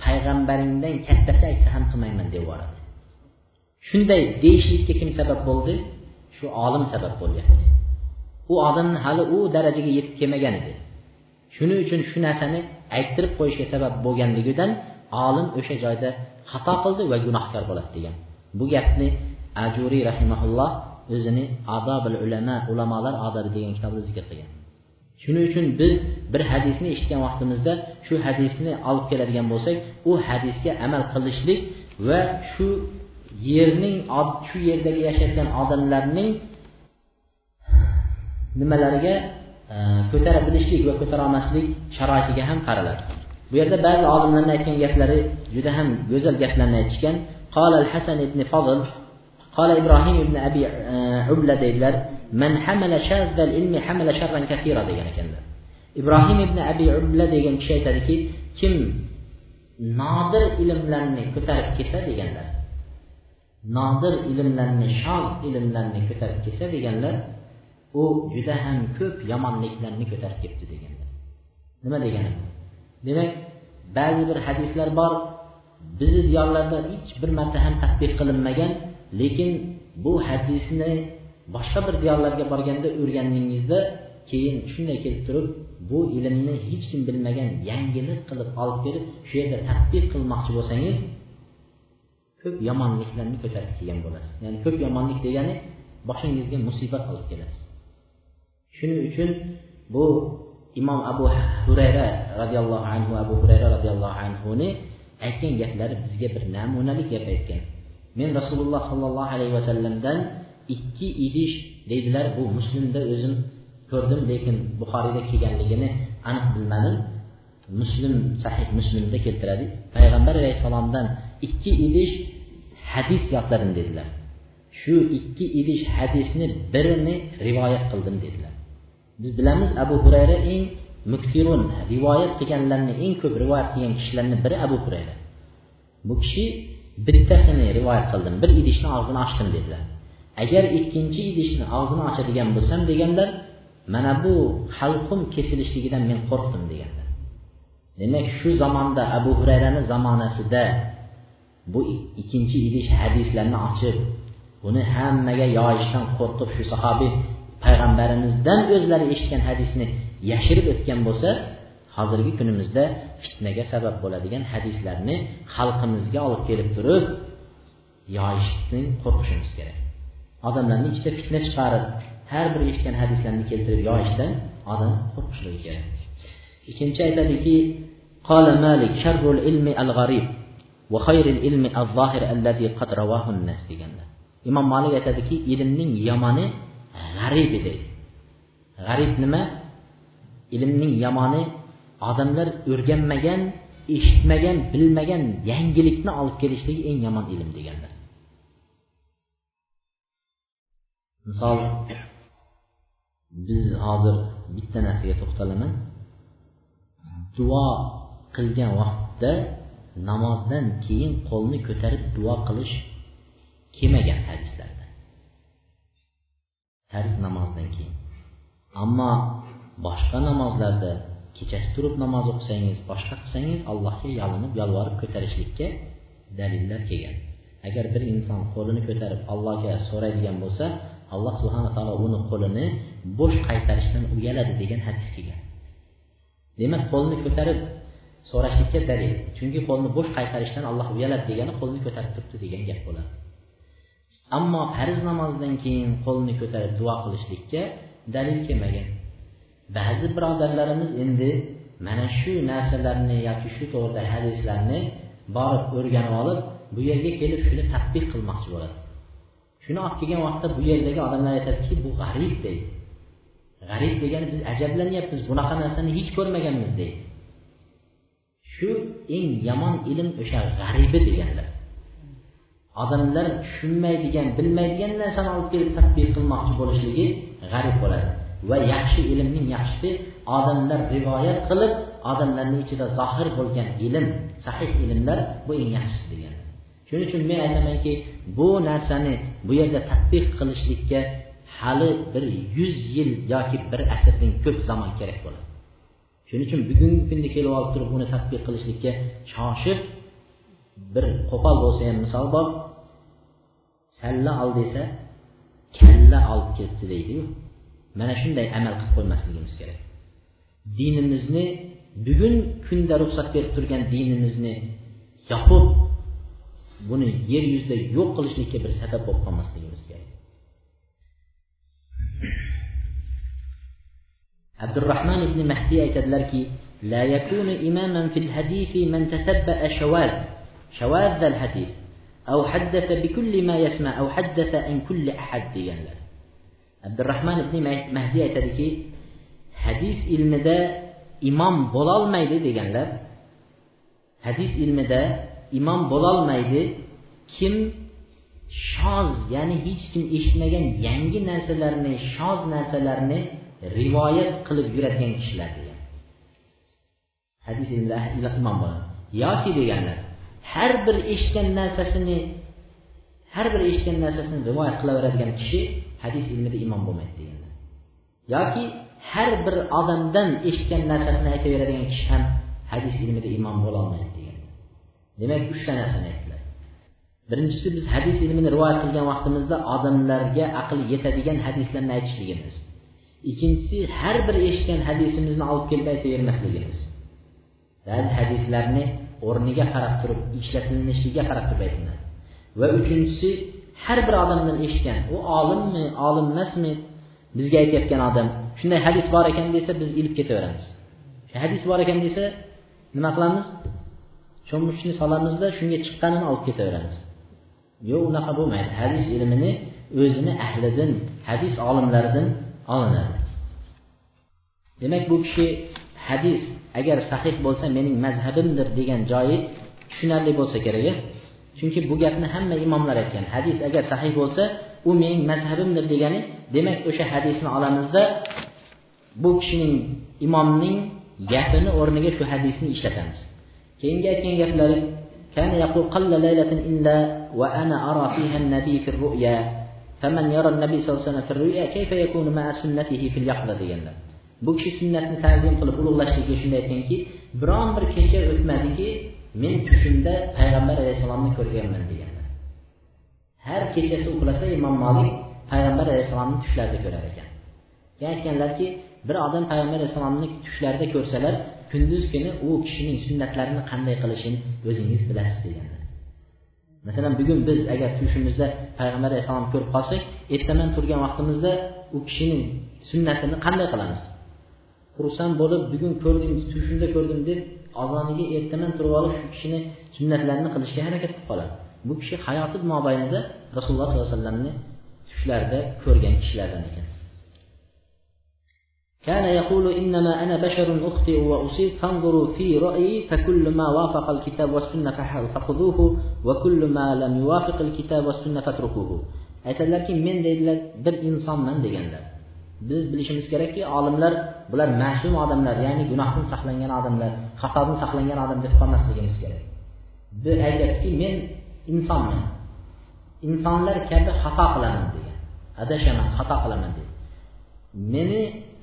payg'ambaringdan kattasi aytsa ham qilmayman deb yuboradi shunday deyishlikka kim sabab bo'ldi? Shu olim sabab bo'lyapti u odamni hali u darajaga yetib kelmagan edi. Shuning uchun shu narsani ayttirib qo'yishga sabab bo'lganligidan olim o'sha joyda xato qildi va gunohkor bo'ladi degan. Bu gapni ajuriy rahimaulloh o'zini adobil ulama ulamolar odobi degan kitobida zikr qilgan shuning uchun biz bir hadisni eshitgan vaqtimizda shu hadisni olib keladigan bo'lsak u hadisga amal qilishlik va shu yerning shu yerdagi yashayotgan odamlarning nimalariga e, ko'tara bilishlik va ko'tara olmaslik sharoitiga ham qaraladi bu yerda ba'zi olimlarni aytgan gaplari juda ham go'zal gaplarni aytishgan قال الحسن بن فضل قال إبراهيم بن أبي عبلة deydilar من حمل شاذ العلم حمل شرا كثيرا degan ekanlar ibrohim ibn abi ubla degan kishi aytadiki kim nodir ilmlarni ko'tarib kelsa deganlar nodir ilmlarni shoz ilmlarni ko'tarib kelsa deganlar u juda ham ko'p yomonliklarni ko'tarib kelibdi deganlar nima degani demak ba'zi bir hadislar bor bizni diyorlarda hech bir marta ham tadbiq qilinmagan lekin bu hadisni boshqa bir diyorlarga borganda o'rganganingizda keyin shunday kelib turib bu ilmni hech kim bilmagan yangilik qilib olib kelib shu yerda tadbiq qilmoqchi bo'lsangiz ko'p yomonliklarni ko'tarib kelgan bo'lasiz. Ya'ni ko'p yomonlik degani boshingizga musibat olib kelasiz. Shuning uchun bu imom abu hurayra roziyallohu anhu abu hurayra roziyallohu anhuni aytgan gaplari bizga bir namunalik gap aytgan. Men rasululloh sollallohu alayhi vasallamdan ikki idish deydilar bu muslimda o'zim ko'rdim lekin buxoriyda kelganligini aniq bilmadim. Muslim sahih muslimda keltiradi. Payg'ambar alayhissalomdan ikki idish hadis yodladim dedilar. Shu ikki idish hadisni birini rivoyat qildim dedilar. Biz bilamiz abu hurayra eng muktirun rivoyat qilganlarni eng ko'p rivoyat qilgan kishilarni biri abu hurayra. Bu kishi bittasini rivoyat qildim. Bir idishni og'zini ochdim dedilar. Agar ikkinchi idishni og'zini ochadigan bo'lsam deganlar mana bu halqum kesilishligidan men qo'rqdim deganlar. Demak shu zamonda abu hurayrani zamonasida bu ikkinchi idish hadislarni ochib buni hammaga yoyishdan qo'rqib shu sahobiy payg'ambarimizdan o'zlari eshitgan hadisni yashirib o'tgan bo'lsa hozirgi kunimizda fitnaga sabab bo'ladigan hadislarni xalqimizga olib kelib turib yoyishdan qo'rqishimiz kerak odamlarni ichida fitna chiqarib har bir eshitgan hadislarni keltirib yoyishdan odam qo'rqishligi kerak ikkinchi aytadiki قال مالك شر العلم الغريب وخير العلم الظاهر الذي قد رواه الناس deganlar imom molik aytadiki ilmning yomoni g'arib deydi g'arib nima ilmning yomoni odamlar o'rganmagan eshitmagan bilmagan yangilikni olib kelishligi eng yomon ilm deganlar. Misol biz hozir bitta narsaga to'xtalaman. Duo qilgan vaqtda namozdan keyin qo'lni ko'tarib duo qilish kelmagan hadislarda. Farz namozdan keyin. Ammo boshqa namozlarda kechasi turib namoz o'qisangiz boshqa qilsangiz allohga yalinib yolvorib ko'tarishlikka dalillar kelgan. Agar bir inson qo'lini ko'tarib allohga so'raydigan bo'lsa alloh subhana taolo uni qo'lini bo'sh qaytarishdan uyaladi degan hadis kelgan. Demak qo'lni ko'tarib so'rashlikka dalil. Chunki qo'lni bo'sh qaytarishdan alloh uyaladi degani qo'lni ko'tarib turibdi degan gap bo'ladi. Ammo farz namozdan keyin qo'lni ko'tarib duo qilishlikka dalil kelmagan. Ba'zi birodarlarimiz endi mana shu narsalarni yoki shu to'g'rida hadislarni borib o'rganib olib bu yerga kelib shuni tadbiq qilmoqchi bo'ladi. Shuni olib kelgan vaqtda bu yerdagi odamlar aytadiki bu g'arib deydi. G'arib degani biz ajablanyapmiz bunaqa narsani hech ko'rmaganmiz deydi. Shu eng yomon ilm o'sha g'aribi deganlar. Odamlar tushunmaydigan bilmaydigan narsani olib kelib tadbiq qilmoqchi bo'lishligi g'arib bo'ladi. Va yaxshi ilmning yaxshisi odamlar rivoyat qilib odamlarni ichida zohir bo'lgan ilm sahih ilmlar bu eng yaxshisi degan. Shuning uchun men aytamanki bu narsani bu yerda tadbiq qilishlikka hali bir yuz yil yoki bir asrdan ko'p zamon kerak bo'ladi. Shuning uchun bugungi kunda kelib olib turib uni tadbiq qilishlikka shoshib bir qo'pol bo'lsa ham misol bor salla ol desa kalla olib ketdi deydiyu. Mana shunday amal qilib qo'ymasligimiz kerak dinimizni bugun kunda ruxsat berib turgan dinimizni yopib buni yer yuzida yo'q qilishlikka bir sabab bo'lib qolmasligimiz kerak abdurahmon ibn mahdiy aytadilarki لا يكون إماما في الحديث من تتبع شواذ شواذ الحديث أو حدث بكل ما يسمع أو حدث عن كل أحد deganlar abdurahmon ibn mahdiy aytadiki hadis ilmida imom bo'lolmaydi deganlar hadis ilmida imom bo'lolmaydi kim shoz ya'ni hech kim eshitmagan yangi narsalarni shoz narsalarni rivoyat qilib yuradigan kishilar degan. Hadis ilmida imom bo'ladi. Yoki deganlar har bir eshitgan narsasini har bir eshitgan narsasini rivoyat qilaveradigan kishi hadis ilmida imom bo'lmaydi deganlar yoki har bir odamdan eshitgan narsasini aytaveradigan kishi ham hadis ilmida imom bo'lolmaydi deganlar demak uchta narsani aytdilar. Birinchisi biz hadis ilmini rivoyat qilgan vaqtimizda odamlarga aql yetadigan hadislarni aytishligimiz. Ikkinchisi har bir eshitgan hadisimizni olib kelib aytavermasligimiz ba'zi hadislarni o'rniga qarab turib ishlatilishiga qarab turib aytiladi va uchinchisi har bir odamdan eshitgan. U olimmi olim emasmi bizga aytayotgan odam. Shunday hadis bor ekan desa biz ilib ketaveramiz. Hadis bor ekan desa nima qilamiz? Cho'mishni solamizda shunga chiqqanini olib ketaveramiz. Yo'q unaqa bo'lmaydi. Hadis ilmini o'zini ahlidan hadis olimlaridan olinadi. Demak bu kishi hadis agar sahih bo'lsa mening mazhabimdir degan joyi tushunarli bo'lsa kerak chunki bu gapni hamma imomlar aytgan hadis agar sahih bo'lsa u mening mazhabimdir degani demak o'sha hadisni olamizda bu kishining imomning gapini o'rniga shu hadisni ishlatamiz keyingi aytgan gaplari كان يقول قل ليلة إلا وأنا أرى فيها النبي في الرؤيا فمن يرى النبي صلى الله عليه وسلم في الرؤيا كيف يكون مع سنته في اليقظة deganlar bu kishi sunnatni ta'zim qilib ulug'lashlikka shunday aytganki biron bir kecha o'tmadiki men tushimda payg'ambar alayhissalomni ko'rganman deganlar har kechasi uxlasa imom molik payg'ambar alayhissalomni tushlarida ko'rar ekan. Keyin aytganlarki bir odam payg'ambar alayhissalomni tushlarida ko'rsalar kunduz kuni u kishining sunnatlarini qanday qilishini o'zingiz bilasiz deganlar. Masalan bugun biz agar tushimizda payg'ambar alayhissalomni ko'rib qolsak ertaman turgan vaqtimizda u kishining sunnatini qanday qilamiz? Xursand bo'lib bugun ko'rdim tushimda ko'rdim deb azoniga ertaman turib olib shu kishini sunnatlarini qilishga harakat qilib qoladi bu kishi hayoti mobaynida rasululloh sollallohu alayhi vasallamni tushlarida ko'rgan kishilardan ekan كان يقول إنما أنا بشر أخطئ وأصيب فانظروا في رأيي فكل ما وافق الكتاب والسنة فخذوه وكل ما لم يوافق الكتاب والسنة فاتركوه aytadilarki men deydilar bir insonman deganlar biz bilishimiz kerakki olimlar bular ma'sum odamlar ya'ni gunohdan saqlangan odamlar Xatodan saqlangan odam deb qolmasligimiz kerak. Bu aytyaptiki men insonman. Insonlar kabi xato qilaman degan. Adashaman xato qilaman deydi meni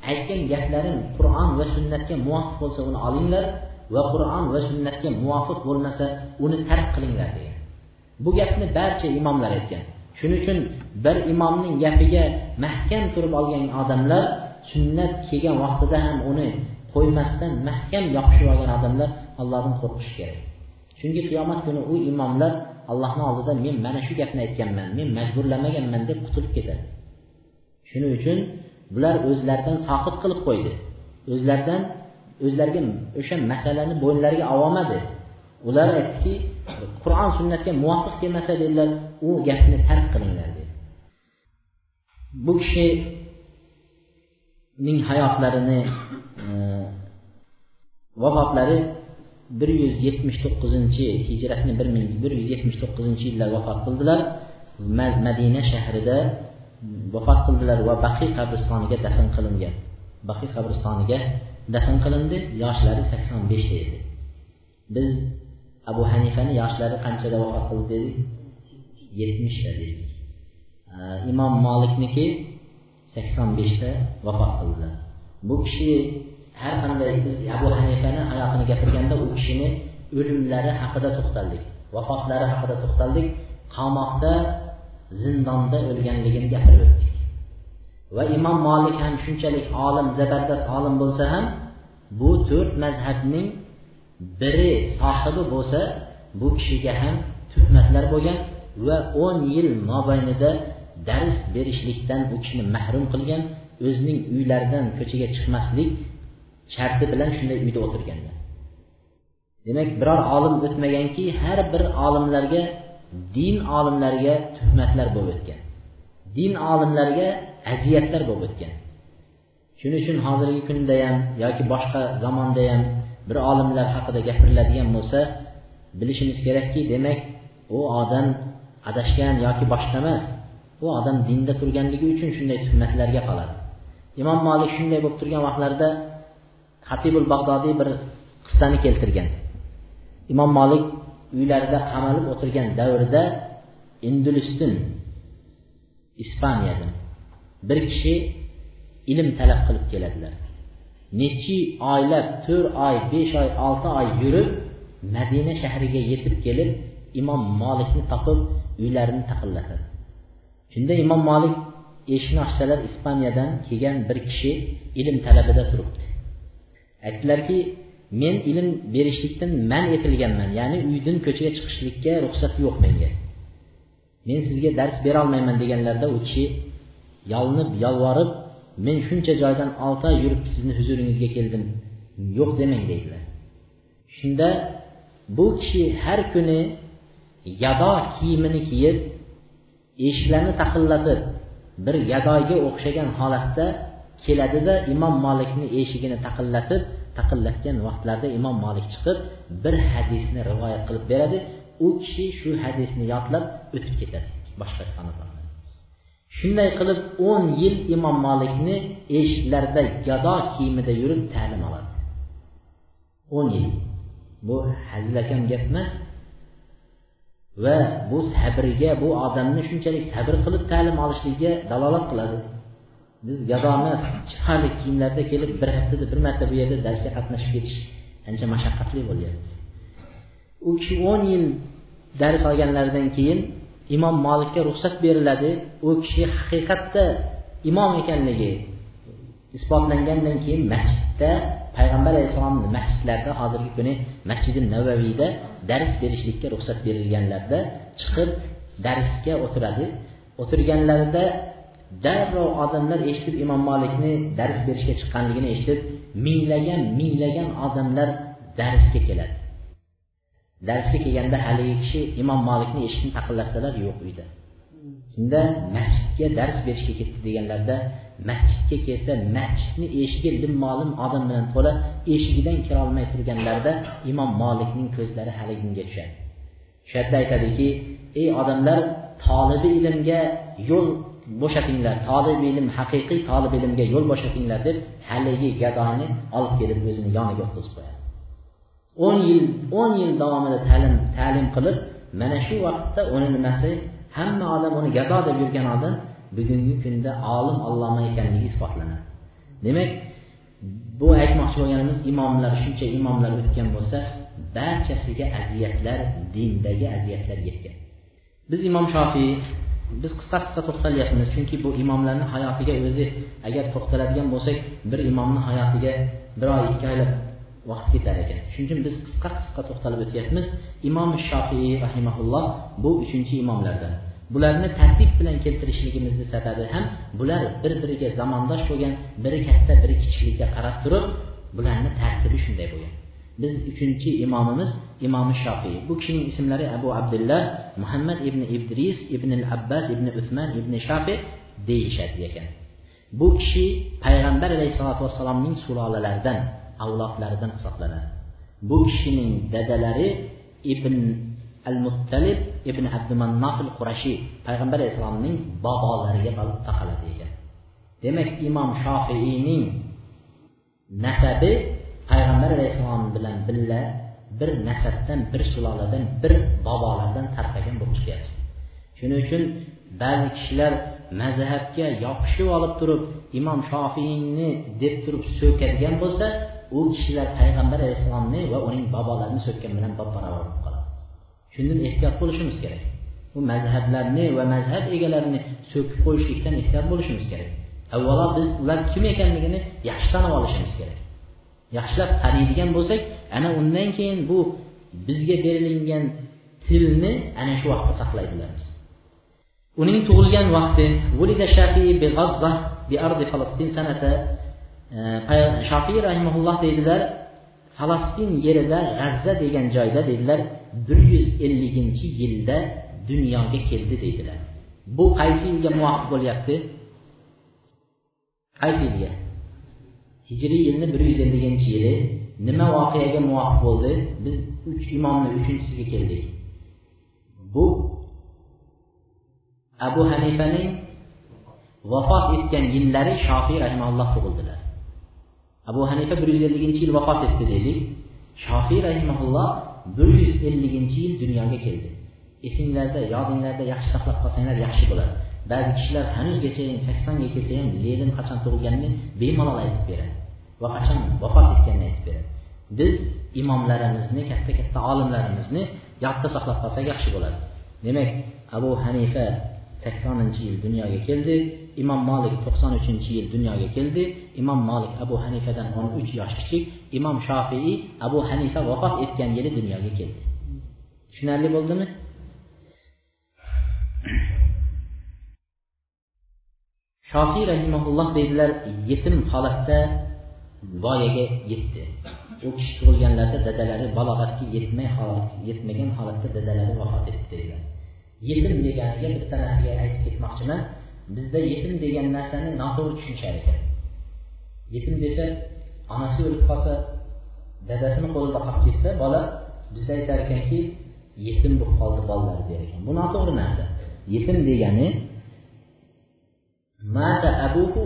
aytgan gaplarim qur'on va sunnatga muvofiq bo'lsa uni olinglar va qur'on va sunnatga muvofiq bo'lmasa uni tark qilinglar degan. Bu gapni barcha imomlar aytgan. Shuning uchun bir imomning gapiga mahkam turib olgan odamlar sunnat kelgan vaqtida ham uni qo'ymasdan mahkam yopishib olgan odamlar allohdan qo'rqishi kerak. Chunki qiyomat kuni u imomlar allohni oldida men mana shu gapni aytganman men majburlamaganman deb qutulib ketadi. Shuning uchun bular o'zlaridan soqit qilib qo'ydi. O'zlaridan o'zlariga o'sha masalani bo'ynlariga ololmadi ular aytdiki qur'on sunnatga muvofiq kelmasa dedilar u gapni tark qilinglar dedi. Bu kishi ning hayotlarini e, vafotlari bir yuz yetmish to'qqizinchi hijratni bir ming bir yuz yetmish to'qqizinchi yilda vafot qildilar. Madina shahrida vafot qildilar va baqiy qabristoniga dafn qilingan. Baqiy qabristoniga dafn qilindi. Yoshlari sakson beshda edi. Biz abu hanifani yoshlari qanchada vafot qildi dedik? Yetmishda dedik. E, Imom molikniki sakson beshda vafot qildilar bu kishi har qanday biz abu hanifani hayotini gapirganda u kishini o'limlari haqida to'xtaldik vafotlari haqida to'xtaldik qamoqda zindonda o'lganligini gapirib o'tdik. Va imom molik ham shunchalik olim zabardast olim bo'lsa ham bu to'rt mazhabning biri sohibi bo'lsa bu kishiga ham tuhmatlar bo'lgan va o'n yil mobaynida dars berishlikdan u kishini mahrum qilgan o'zining uylaridan ko'chaga chiqmaslik sharti bilan shunday uyda o'tirganlar demak biror olim o'tmaganki har bir olimlarga din olimlariga tuhmatlar bo'lib o'tgan din olimlariga aziyatlar bo'lib o'tgan. Shuning uchun hozirgi kunda ham yoki boshqa zamonda ham bir olimlar haqida gapiriladigan bo'lsa bilishimiz kerakki demak u odam adashgan yoki boshqa emas u odam dinda turganligi uchun shunday tuhmatlarga qoladi. Imom molik shunday bo'lib turgan vaqtlarida hatibul bag'dodiy bir qissani keltirgan. Imom molik uylarida qamalib o'tirgan davrida indulisdan ispaniyadan bir kishi ilm talab qilib keladilar. Nechi oylab to'rt oy besh oy olti oy yurib madina shahriga yetib kelib imom molikni topib uylarini taqillatadi. Shunda imom molik eshikni ochsalar ispaniyadan kelgan bir kishi ilm talabida turibdi. Aytdilarki men ilm berishlikdan man etilganman ya'ni uydan ko'chaga chiqishlikka ruxsat yo'q menga. Men sizga dars berolmayman deganlarida u kishi yolinib yolvorib men shuncha joydan olti oy yurib sizni huzuringizga keldim yo'q demang deydilar. Shunda bu kishi har kuni yado kiyimini kiyib eshiklarni taqillatib bir gadoyga o'xshagan holatda keladida imom molikni eshigini taqillatib taqillatgan vaqtlarda imom molik chiqib bir hadisni rivoyat qilib beradi. U kishi shu hadisni yodlab o'tib ketadi. Boshqa xonadonga shunday qilib o'n yil imom molikni eshiklarda gado kiyimida yurib ta'lim oladi. O'n yil. Bu hazilakam gap emas va bu sabrga bu odamni shunchalik sabr qilib ta'lim olishligiga dalolat qiladi. Biz gadoni chiroyli kiyimlarda kelib bir haftada bir marta bu yerda darsga qatnashib ketish ancha mashaqqatli bo'lyapti u kishi o'n yil dars olganlaridan keyin imom molikka ruxsat beriladi. U kishi haqiqatda imom ekanligi isbotlangandan keyin masjidda payg'ambar alayhissalomni masjidlarida hozirgi kuni masjidi navaviyda dars berishlikka ruxsat berilganlarda chiqib darsga o'tiradi. O'tirganlarida darrov odamlar eshitib imom molikni dars berishga chiqqanligini eshitib minglagan minglagan odamlar darsga keladi. Darsga kelganda haligi kishi imom molikni eshikni taqillatsalar yo'q uyda. Shunda masjidga dars berishga ketdi deganlarda masjidga kelsa masjidni eshigi ma'lum odam bilan to'la eshigidan kirolmay turganlarida imom molikning ko'zlari haliginga tushadi. Shu aytadiki ey odamlar tolibi ilmga yo'l bo'shatinglar tolib ilm haqiqiy tolib ilmga yo'l bo'shatinglar deb haligi gadoni olib kelib o'zini yoniga o'tqizib qo'yadi. O'n yil o'n yil davomida ta'lim ta'lim qilib mana shu vaqtda uni nimasi hamma odam uni gado deb yurgan odam bugungi kunda olim alloma ekanligi isbotlanadi. Demak bu aytmoqchi bo'lganimiz imomlar shuncha imomlar o'tgan bo'lsa barchasiga aziyatlar dindagi aziyatlar yetgan. Biz imom shofiy biz qisqa qisqa to'xtalyapmiz chunki bu imomlarni hayotiga o'zi agar to'xtaladigan bo'lsak bir imomni hayotiga bir oy ikki oylab vaqt ketar ekan. Shuning uchun biz qisqa qisqa to'xtalib o'tyapmiz. Imom shofiy rahimaulloh bu uchinchi imomlardan. Bularni tartib bilan keltirishligimizni sababi ham bular bir biriga zamondosh bo'lgan biri katta biri kichiklikka qarab turib bularni tartibi shunday bo'lgan. Biz uchinchi imomimiz imomi shofiy bu kishining ismlari abu abdullah muhammad ibn idris ibn al abbas ibn usman ibn shofiy deyishadi ekan. Bu kishi payg'ambar alayhissalotu vassalomning sulolalaridan avlodlaridan hisoblanadi. Bu kishining dadalari ibn al muttalib ibn abdumannof al qurashiy payg'ambar alayhissalomning bobolariga taqaladi ekan demak imom shofiiyning nasabi payg'ambar alayhissalom bilan birga bir nasabdan bir suloladan bir bobolardan tarqagan bo'lib chiqyapti shuning uchun ba'zi kishilar mazhabga yopishib olib turib imom shofiyni deb turib so'kadigan bo'lsa u kishilar payg'ambar alayhissalomni va uning bobolarini so'kkan bilan bab barobar bo'lib qoladi. Shundan ehtiyot bo'lishimiz kerak. Bu mazhablarni va mazhab egalarini so'kib qo'yishlikdan ehtiyot bo'lishimiz kerak. Avvalo biz ular kim ekanligini yaxshi tanib olishimiz kerak. Yaxshilab taniydigan bo'lsak ana undan keyin bu bizga berilingan tilni ana shu vaqtda saqlay bilamiz uning tug'ilgan vaqti shofiy e, rahimaulloh deydilar falastin yerida g'azza degan joyda dedilar bir yuz elliginchi yilda dunyoga keldi deydilar bu qaysi yilga muvofiq bo'lyapti? Qaysi yilga hijriy yilni bir yuz elliginchi yili nima voqeaga muvofiq bo'ldi? Biz uch imomni uchinchisiga keldik. Bu abu hanifaning vafot etgan yillari shofiy rahimalloh tug'ildilar. Abu hanifa bir yuz elliginchi yil vafot etdi deylik shofiy rahimaulloh bir yuz elliginchi yil dunyoga keldi. Esinglarda yodinglarda yaxshi saqlab qolsanglar yaxshi bo'ladi. Ba'zi kishilar hanuzgacha saksonga kelsa ham lenin qachon tug'ilganini bemalol aytib beradi va qachon vafot etganini aytib beradi biz imomlarimizni katta katta olimlarimizni yodda saqlab qolsak yaxshi bo'ladi. Demak abu hanifa saksoninchi yil dunyoga keldi. Imom molik to'qson uchinchi yil dunyoga keldi. Imom molik abu hanifadan o'n uch yosh kichik imom shofiiy abu hanifa vafot etgan yili dunyoga keldi. Tushunarli bo'ldimi? Shofiy rahimaulloh deydilar yetim holatda voyaga yetdi. U kishi tug'ilganlarida dadalari balog'atga yetmay holat yetmagan holatda dadalari vafot etdi dedilar. Yetim deganiga bitta narsaga aytib ketmoqchiman. Bizda yetim degan narsani noto'g'ri tushunishar ekan. Yetim desa onasi o'lib qolsa dadasini qo'lida qolib ketsa bola bizda aytar ekanki yetim bo'lib qoldi bolalar der ekan. Bu noto'g'ri narsa. Yetim degani mata abuhu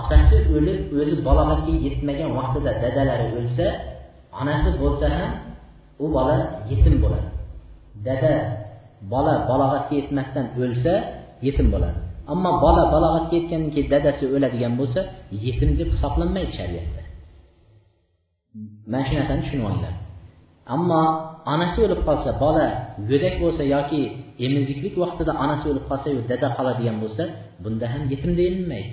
otasi o'lib o'zi balog'atga yetmagan vaqtida dadalari o'lsa onasi bo'lsa ham u bola yetim bo'ladi. Dada bola balog'atga yetmasdan o'lsa yetim bo'ladi. Ammo bola balog'atga yetgandan keyin dadasi o'ladigan bo'lsa yetim deb hisoblanmaydi shariatda. Mana shu narsani tushunib olinglar ammo onasi o'lib qolsa bola go'dak bo'lsa yoki emiziklik vaqtida onasi o'lib qolsa yo dada qoladigan bo'lsa bunda ham yetim deyilmaydi.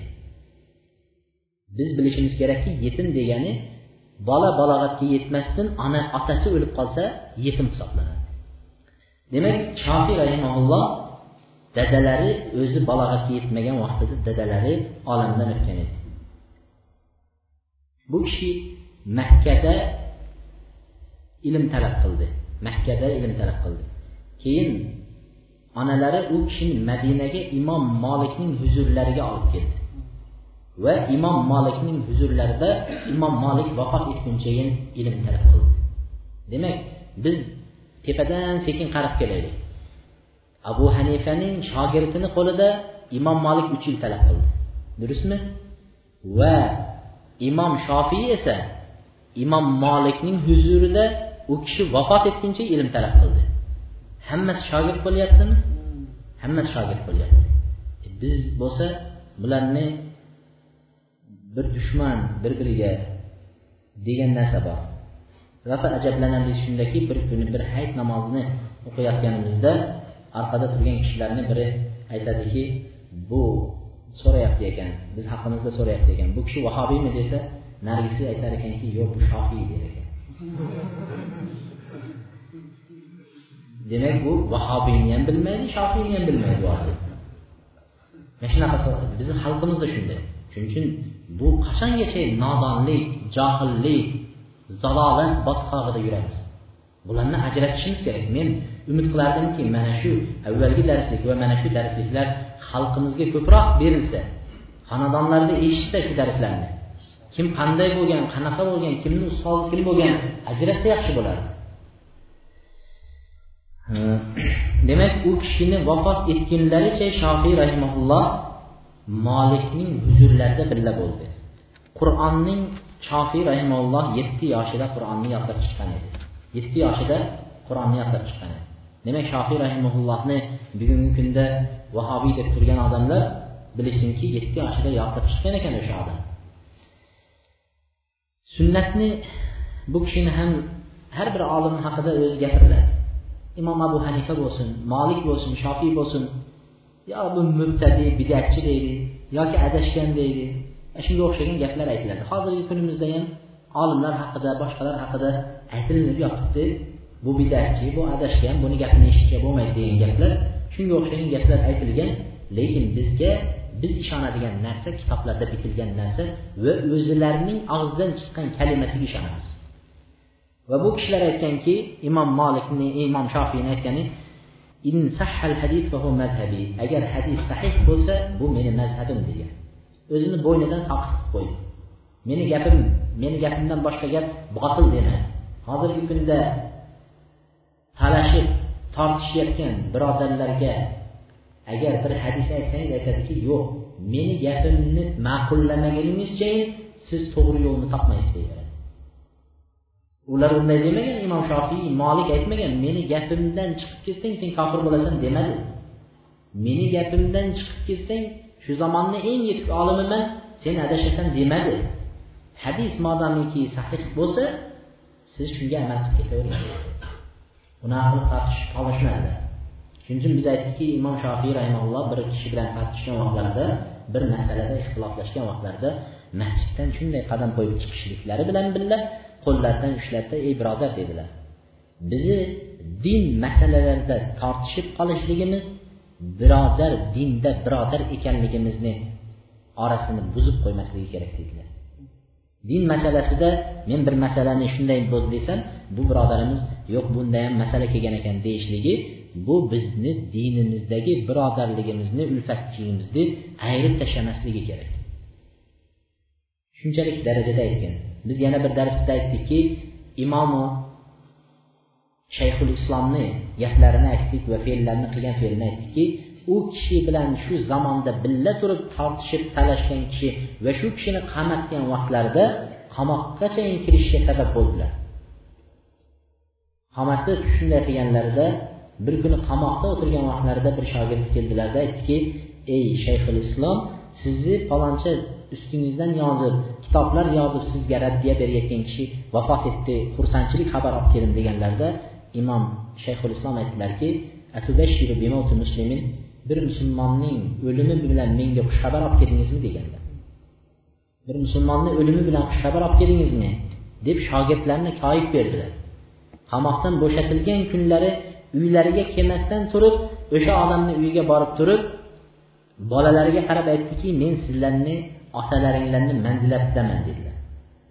Biz bilishimiz kerakki yetim degani bola balog'atga yetmasdan ona otasi o'lib qolsa yetim hisoblanadi. Demak shofiy rahimaulloh dadalari o'zi balog'atga yetmagan vaqtida dadalari olamdan o'tgan edi. Bu kishi makkada ilm talab qildi. Makkada ilm talab qildi. Keyin onalari u kishini madinaga imom molikning huzurlariga olib keldi. Va imom molikning huzurlarida imom molik vafot etgunchayin ilm talab qildi. Demak biz tepadan sekin qarab kelaylik. Abu hanifaning shogirdini qo'lida imom molik uch yil talab qildi. Durustmi? Va imom shofiy esa imom molikning huzurida u kishi vafot etguncha ilm talab qildi. Hammasi shogird bo'lyaptimi? Hammasi shogird bo'lyapti. E, biz bo'lsa bularni bir dushman bir biriga degan narsa bor. Rosa ajablanamiz shundaki bir kuni bir hayit namozini o'qiyotganimizda orqada turgan kishilarni biri aytadiki bu so'rayapti ekan biz haqimizda so'rayapti ekan bu kishi vahobiymi? desa narigisi aytar ekanki yo'q bu shofiy der ekan. Demak bu vahobiyni ham bilmaydi shofiyni ham bilmaydi bu odam mana shunaqa bizni xalqimizda shunday. Shuning uchun bu qachongacha nodonlik johillik zalolat botqog'ida yuramiz? Bularni ajratishimiz kerak. Men umid qilardimki mana shu avvalgi darslik va mana shu darsliklar xalqimizga ko'proq berilsa xonadonlarda eshitsa shu darslarni. Kim qanday bo'lgan qanaqa bo'lgan kimni ustozi kim bo'lgan ajratsa yaxshi bo'lardi. Demak u kishini vafot etgunlaricha shofiy rahimaulloh molikning huzurlarida birga bo'ldi. Qur'onning shofiy rahimaulloh yetti yoshida qur'onni yodlab chiqqan edi. Yetti yoshida qur'onni yodlab chiqqan edi. Demak shofiy rahimaullohni bugungi kunda vahobiy deb turgan odamlar bilishsinki yetti yoshida yotib chiqqan ekan o'sha odam. Sunnatni bu kishini ham har bir olim haqida o'zi gapiriladi imom abu hanifa bo'lsin molik bo'lsin shofiy bo'lsin yo bu mubtadi bidatchi deydi yoki adashgan deydi shunga o'xshagan gaplar aytiladi. Hozirgi kunimizda ham olimlar haqida boshqalar haqida aytilinib yotibdi. Bu bidatchi bu adashgan buni gapini eshitishga bo'lmaydi degan gaplar shunga o'xshagan gaplar aytilgan lekin bizga biz ishonadigan narsa kitoblarda bitilgan narsa va o'zilarining og'zidan chiqqan kalimasiga ishonamiz. Va bu kishilar aytganki imom molikni imom shofiyni aytgani agar hadis sahih bo'lsa bu meni mazhabim degan. O'zini bo'ynidan soqit qilib qo'ydi. Meni gapim meni gapimdan boshqa gap botil demadi hozirgi kunda talashib tortishayotgan birodarlarga agar bir hadis aytsangiz aytadiki yo'q meni gapimni ma'qullamaguningizcha siz to'g'ri yo'lni topmaysiz deyveradi ular unday demagan imom shofiy molik aytmagan meni gapimdan chiqib ketsang sen kofir bo'lasan demadi. Meni gapimdan chiqib ketsang shu zamonni eng yetuk olimiman sen adashasan demadi. Hadis modomiki sahih bo'lsa siz shunga amal qilib ketavering unaqa qilib tortish shuning uchun biz aytdikki imom shofiy rahimalloh bir kishi bilan tortishgan vaqtlarida bir masalada ixtiloflashgan vaqtlarida masjiddan shunday qadam qo'yib chiqishliklari bilan birga qo'llaridan ushlabda ey birodar dedilar. Bizni din masalalarida tortishib qolishligimiz birodar dinda birodar ekanligimizni orasini buzib qo'ymasligi kerak dedilar. Din masalasida men bir masalani shunday bo'l desam bu birodarimiz yo'q bunda ham masala kelgan ekan deyishligi bu bizni dinimizdagi birodarligimizni ulfatligimizni ayirib tashlamasligi kerak. Shunchalik darajada aytgan biz yana bir darsda aytdikki imomu shayxul islomni gaplarini aytdik va fe'llarini qilgan fe'lini aytdikki u kishi bilan shu zamonda billa turib tortishib talashgan kishi va shu kishini qamatgan vaqtlarida qamoqqacha kirishga sabab bo'ldilar. Qamoqda shunday qilganlarida bir kuni qamoqda o'tirgan vaqtlarida bir shogird keldilarda aytdiki ey shayxul islom sizni faloncha ustingizdan yozib kitoblar yozib sizga raddiya berayotgan kishi vafot etdi xursandchilik xabar olib keldim deganlarida imom shayxul islom aytdilarki bir musulmonning o'limi bilan menga xushxabar olib keldingizmi deganlar bir musulmonni o'limi bilan xushxabar olib keldingizmi deb shogirdlarni koyib berdilar. Qamoqdan bo'shatilgan kunlari uylariga kelmasdan turib o'sha odamni uyiga borib turib bolalariga qarab aytdiki men sizlarni otalaringlarni manzilatdaman dedilar.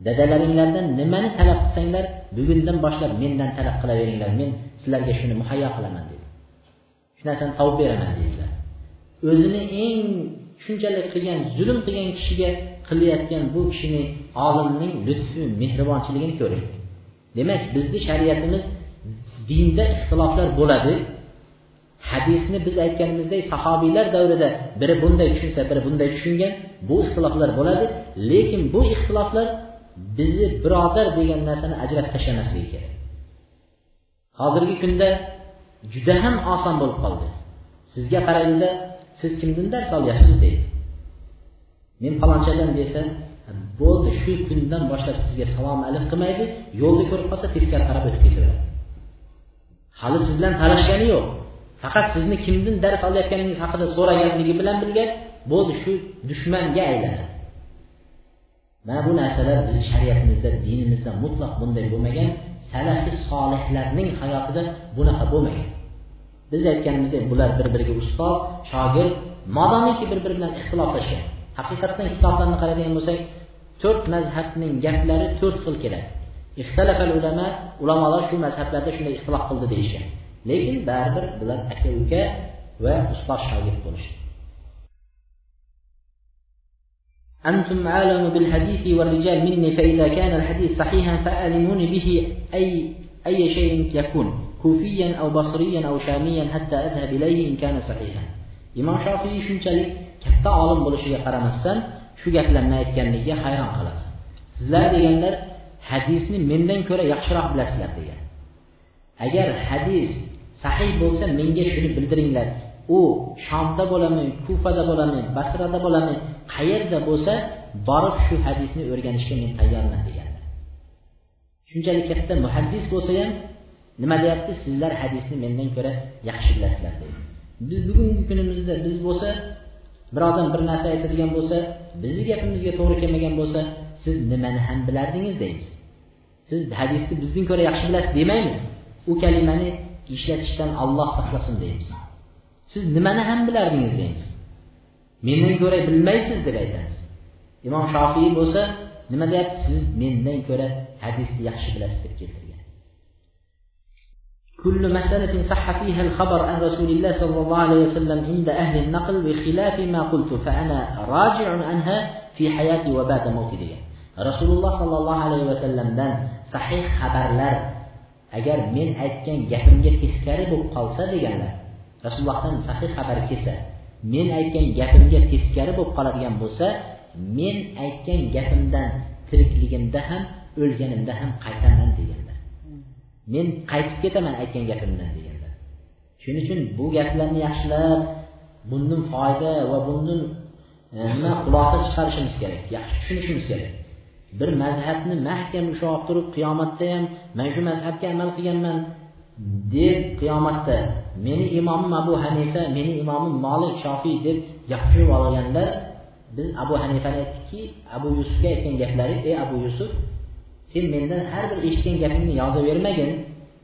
Dadalaringlardan nimani talab qilsanglar bugundan boshlab mendan talab qilaveringlar. Men sizlarga shuni muhayyo qilaman dedi. Shu narsani topib beraman dedilar. O'zini eng shunchalik qilgan zulm qilgan kishiga qilayotgan bu kishini olimning lutfi mehribonchiligini ko'ring demak bizni shariatimiz dinda ixtiloflar bo'ladi. Hadisni biz aytganimizdek sahobiylar davrida biri bunday tushunsa biri bunday tushungan bu ixtiloflar bo'ladi. Lekin bu ixtiloflar bizni birodar degan narsani ajratib tashlamasligi kerak. Hozirgi kunda juda ham oson bo'lib qoldi. Sizga qaraganda siz kimdan dars olyapsiz deydi. Men falonchadan desa bo'ldi shu kundan boshlab sizga salom alik qilmaydi yo'lda ko'rib qolsa teskari qarab o'tib ketaveradi. Hali siz bilan tanishgani yo'q. Faqat sizni kimdan dars olayotganingiz haqida so'raganligi bilan birga bo'ldi shu dushmanga aylanadi. Mana bu narsalar bizni shariatimizda dinimizda mutlaq bunday bo'lmagan salafi solihlarning hayotida bunaqa bo'lmagan. Biz aytganimizdek bular bir biriga ustoz shogird modomiki bir biri bilan ixtiloflashgan haqiqatdan kitoblarni qaraydigan bo'lsak to'rt mazhabning gaplari to'rt xil keladi ixtalafal ulama ulamolar shu mazhablarda shunday ixtilof qildi deyishgan lekin baribir bular aka uka va ustoz shogird bo'lishdi أنتم أعلم بالحديث والرجال مني فإذا كان الحديث صحيحا فأعلموني به أي أي شيء يكون كوفيا أو بصريا أو شاميا حتى أذهب إليه إن كان صحيحا imom shofiy shunchalik katta olim bo'lishiga qaramasdan shu gaplarni aytganligiga hayron qolasiz. Sizlar deganlar hadisni mendan ko'ra yaxshiroq bilasizlar degan. Agar hadis sahih bo'lsa menga shuni bildiringlar. U shomda bo'ladimi kufada bo'ladimi basrada bo'ladimi qayerda bo'lsa borib shu hadisni o'rganishga men tayyorman deganlar. Shunchalik katta muhaddis bo'lsa ham nima deyapti? Sizlar hadisni mendan ko'ra yaxshi bilasizlar deydi biz bugungi kunimizda biz bo'lsa bir odam bir narsa aytadigan bo'lsa bizni gapimizga to'g'ri kelmagan bo'lsa siz nimani ham bilardingiz deymiz. Siz hadisni bizdan ko'ra yaxshi bilasiz demaymiz. U kalimani ishlatishdan olloh saqlasin deymiz. Siz nimani ham bilardingiz deymiz. Mendan ko'ra bilmaysiz deb aytamiz imom shofiy bo'lsa nima deyapti? Siz mendan ko'ra hadisni yaxshi bilasiz deb keltirgan. كل مسألة صح فيها الخبر عن رسول الله صلى الله عليه وسلم عند أهل النقل بخلاف ما قلت فأنا راجع عنها في حياتي وبعد موتي degan rasululloh sollallohu alayhi vasallamdan sahih xabarlar agar men aytgan gapimga teskari bo'lib qolsa deganlar rasulullohdan sahih xabar kelsa men aytgan gapimga teskari bo'lib qoladigan bo'lsa men aytgan gapimdan tirikligimda ham o'lganimda ham qaytaman deganlar men qaytib ketaman aytgan gapimdan deganlar shuning uchun bu gaplarni yaxshilab bundan foyda va bundan e, nima xulosa chiqarishimiz kerak. Yaxshi tushunishimiz kerak. Bir mazhabni mahkam ushlab turib qiyomatda ham man shu mazhabga amal qilganman deb qiyomatda meni imomim abu hanifa meni imomim molik shofiy deb gapirib olganlar biz abu hanifani aytdikki abu yusufga aytgan gaplari ey abu yusuf sen mendan har bir eshitgan gapingni yozavermagin.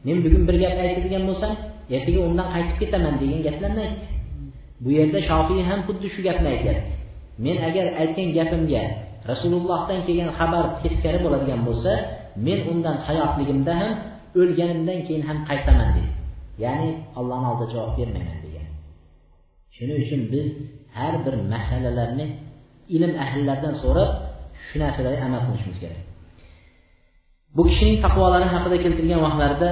Men bugun bir gap aytadigan bo'lsam ertaga undan qaytib ketaman degan gaplarni aytdi bu yerda shofiy ham xuddi shu gapni aytyapti. Men agar aytgan gapimga rasulullohdan kelgan xabar teskari bo'ladigan bo'lsa men undan hayotligimda ham o'lganimdan keyin ham qaytaman dedi. Ya'ni allohni oldida javob bermayman degan. Shuning uchun biz har bir masalalarni ilm ahllaridan so'rab shu narsalarga amal qilishimiz kerak. Bu kishining taqvolari haqida keltirgan vaqtlarida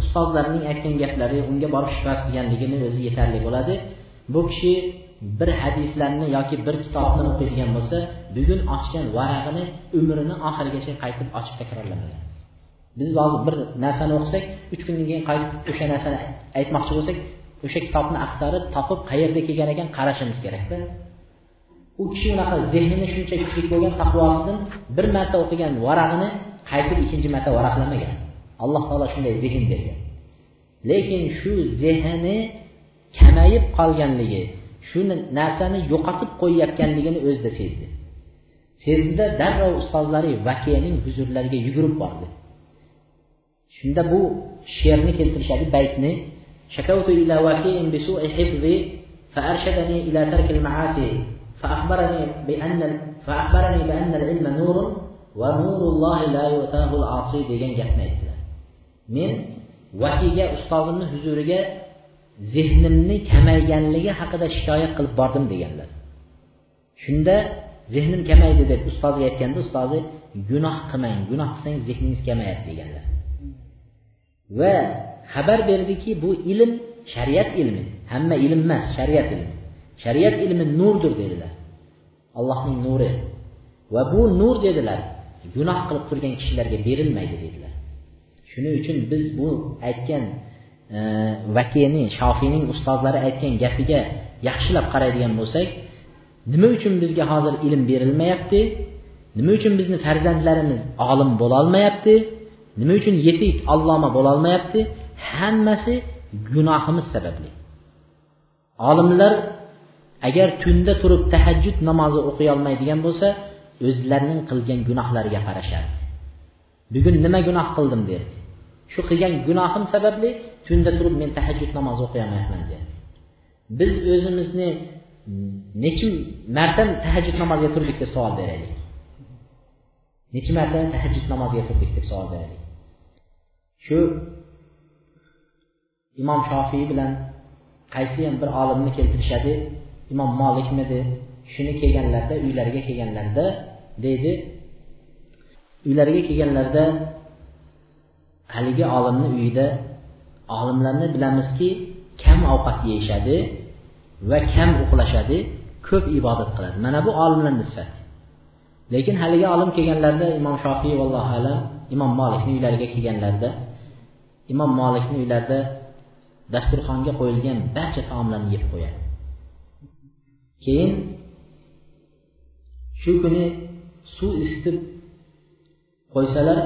ustozlarning aytgan gaplari unga borib shubha qilganligini o'zi yetarli bo'ladi. Bu kishi bir hadislarni yoki bir kitobni o'qiydigan bo'lsa bugun ochgan varag'ini umrini oxirigacha qaytib ochib takrorlamagan biz hozir bir narsani o'qisak uch kundan keyin qaytib o'sha narsani aytmoqchi bo'lsak o'sha kitobni axtarib topib qayerda kelgan ekan qarashimiz kerakda. U kishi unaqa zehni shuncha kuchli bo'lgan taqvosidan bir marta o'qigan varag'ini qaytib ikkinchi marta varaqlamagan alloh taolo shunday zehn bergan lekin shu zehni kamayib qolganligi shu narsani yo'qotib qo'yayotganligini o'zida sezdi sezdida darrov ustozlari vakiyaning huzurlariga yugurib bordi shunda bu she'rni keltirishadi baytni شكوت إلى وكيع بسوء حفظي فأرشدني إلى ترك المعاصي فأخبرني بأن فأخبرني بأن العلم نور va nurullohi la yutahul asi degan gapni aytdilar. Men vahiyga ustozimni huzuriga zehnimni kamayganligi haqida shikoyat qilib bordim deganlar. Shunda zehnim kamaydi deb ustozga aytganda ustozi gunoh qilmang gunoh qilsang zehningiz kamayadi deganlar. Va xabar berdiki bu ilm shariat ilmi hamma ilm emas shariat ilmi. Shariat ilmi nurdir dedilar. Allohning nuri. Va bu nur dedilar. Gunoh qilib turgan kishilarga berilmaydi dedilar. Shuning uchun biz bu aytgan e, vakiyni shofiyning ustozlari aytgan gapiga yaxshilab qaraydigan bo'lsak nima uchun bizga hozir ilm berilmayapti? Nima uchun bizni farzandlarimiz olim bo'lolmayapti? Nima uchun yetuk alloma bo'lolmayapti? Hammasi gunohimiz sababli. Olimlar agar tunda turib tahajjud namozi o'qiy olmaydigan bo'lsa o'zlarining qilgan gunohlariga qarashardi bugun nima gunoh qildim derdi shu qilgan gunohim sababli tunda turib men tahajjud namozi o'qiyolmayapman derdi biz o'zimizni necha marta tahajjud namoziga turdik deb savol beraylik? Necha marta tahajjud namoziga turdik deb savol beraylik? Shu imom shofiy bilan qaysi ham bir olimni keltirishadi? Imom molikmidi? Shuni kelganlarida uylariga kelganlarida deydi. Uylariga kelganlarida haligi olimni uyida olimlarni bilamizki kam ovqat yeyishadi va kam uxlashadi ko'p ibodat qiladi. Mana bu olimlar nisbati lekin haligi olim kelganlarida imom shofiy vallohu alam imom molikni uylariga kelganlarida imom molikni uylarida dasturxonga qo'yilgan barcha taomlarni yeb qo'yadi. Keyin shu kuni suv isitib qo'ysalar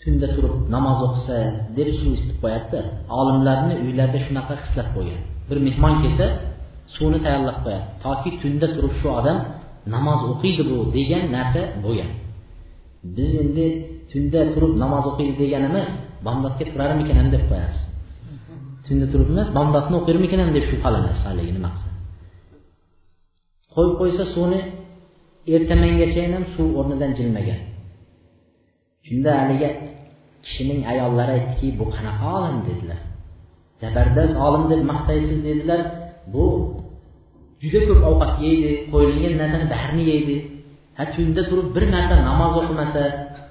tunda turib namoz o'qisa deb suv isitib qo'yadida olimlarni uylarida shunaqa hislab qo'ygan. Bir mehmon kelsa suvni tayyorlab qo'yadi. Toki tunda turib shu odam namoz o'qiydi bu degan narsa bo'lgan. Biz endi tunda turib namoz o'qiydi deganimiz bomdodga turarmikan deb qo'yamiz tunda turib emas bomdodni o'qirmikan deb shubhalanasiz haligi nima qilsa. Qo'yib qo'ysa suvni ertamangacha ham suv o'rnidan jilmagan. Shunda haligi kishining ayollari aytdiki bu qanaqa olim? dedilar. Zabardast olim deb maqtaysiz? dedilar. Bu juda ko'p ovqat yeydi qo'yilgan narsani barini yeydi. Ha tunda turib bir marta namoz o'qimasa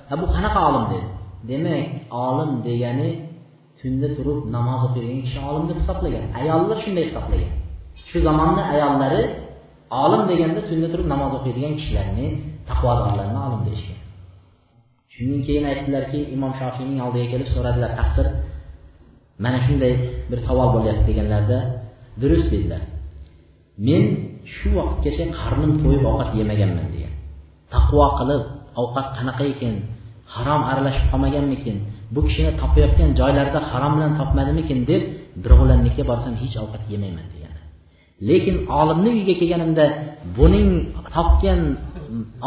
ha bu qanaqa olim? dedi. Demak olim degani tunda turib namoz o'qiydigan kishi olim deb hisoblagan. Ayollar shunday hisoblagan. Shu zamonni ayollari olim deganda tunda turib namoz o'qiydigan kishilarni taqvodorlarni olim deyishgan shundan keyin aytdilarki imom shofiyning oldiga kelib so'radilar taqsir mana shunday bir savol bo'lyapti deganlarida durust dedilar. Men shu vaqtgacha qarnim to'yib ovqat yemaganman degan. Taqvo qilib ovqat qanaqa ekan? Harom aralashib qolmaganmikin? Bu kishini topayotgan joylarida harom bilan topmadimikin? deb birovlarnikiga borsam hech ovqat yemayman lekin olimni uyiga kelganimda buning topgan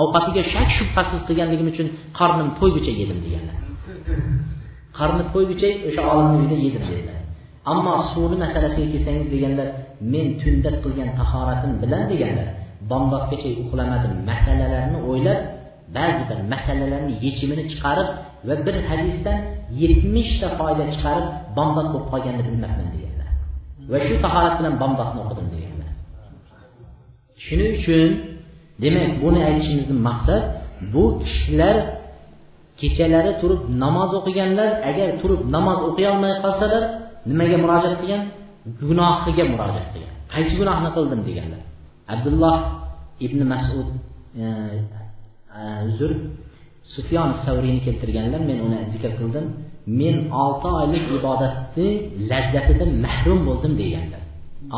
ovqatiga shak shubhasiz qilganligim uchun qornim to'yguncha yedim deganlar. Qorni to'yguncha o'sha olimni uyida yedim dedilar. Ammo suvni masalasiga kelsangiz deganlar men tunda qilgan tahoratim bilan deganlar bomdodgacha uxlamadim masalalarni o'ylab ba'zi bir masalalarni yechimini chiqarib va bir hadisdan yetmishta foyda chiqarib bomdod bo'lib qolganini bilmabman deganlar. Va shu tahorat bilan bomdodni o'qidim. Shuning uchun demak buni aytishimizdan maqsad bu kishilar kechalari turib namoz o'qiganlar agar turib namoz o'qiy olmay qolsalar nimaga murojaat qilgan? Gunohiga murojaat qilgan. Qaysi gunohni qildim deganlar. Abdulloh ibn masud e, e uzr sufyon savriyni keltirganlar men uni zikr qildim. Men olti oylik ibodatni lazzatidan mahrum bo'ldim deganlar.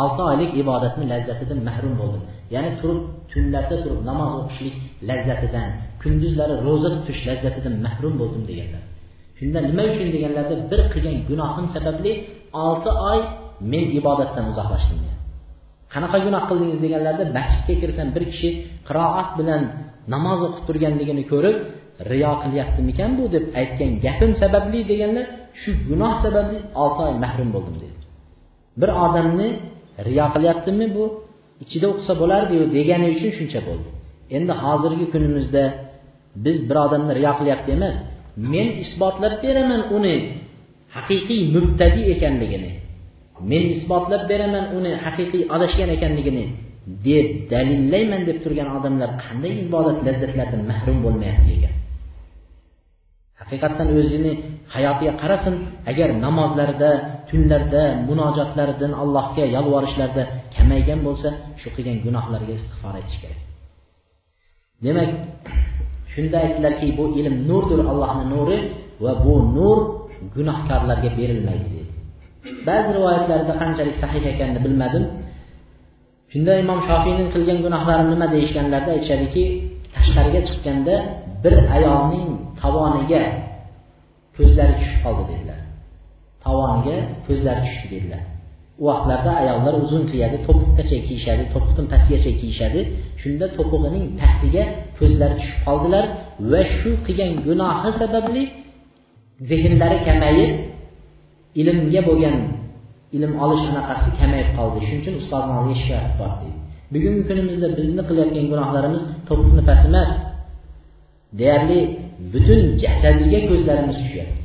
Olti oylik ibodatni lazzatidan mahrum bo'ldim. Ya'ni turib tunlarda turib namoz o'qishlik lazzatidan kunduzlari ro'za tutish lazzatidan mahrum bo'ldim deganlar. Shunda nima uchun deganlarda bir qilgan gunohim sababli olti oy men ibodatdan uzoqlashdim qanaqa gunoh qildingiz deganlarda masjidga kirsam bir kishi qiroat bilan namoz o'qib turganligini ko'rib riyo qilyaptimikan bu deb aytgan gapim sababli deganlar shu gunoh sababli olti oy mahrum bo'ldim dedi. Bir odamni riyo qilyaptimi bu? Ichida o'qisa bo'lardiyu degani uchun shuncha bo'ldi. Endi hozirgi kunimizda biz bir odamni riyo qilyapti emas men isbotlab beraman uni haqiqiy mubtadi ekanligini men isbotlab beraman uni haqiqiy adashgan ekanligini deb dalillayman deb turgan odamlar qanday ibodat lazzatlaridan mahrum bo'lmayapti ekan? Haqiqatdan o'zini hayotiga qarasin agar namozlarda tunlarda munojotlaridan allohga yolvorishlarda kamaygan bo'lsa shu qilgan gunohlariga istig'for aytish kerak. Demak shunda aytdilarki bu ilm nurdir allohni nuri va bu nur gunohkorlarga berilmaydi dedi ba'zi rivoyatlarda qanchalik sahih ekanini bilmadim. Shunda imom shofiyning qilgan gunohlari nima deyishganlarida aytishadiki tashqariga chiqqanda bir ayolning tovoniga ko'zlari tushib qoldi dedilar. Tovoniga ko'zlari tushdi dedilar. U vaqtlarda ayollar uzun kiyadi to'piqqacha kiyishadi to'piqdan pastgacha kiyishadi. Shunda to'pig'ining tagiga ko'zlari tushib qoldilar va shu qilgan gunohi sababli zehnlari kamayib ilmga bo'lgan ilm olish anaqasi kamayib qoldi. Shuning uchun ustozni oldiga shikoyat bor deydi bugungi kunimizda bizni qilayotgan gunohlarimiz to'piqni past emas deyarli butun jasadiga ko'zlarimiz tushyapti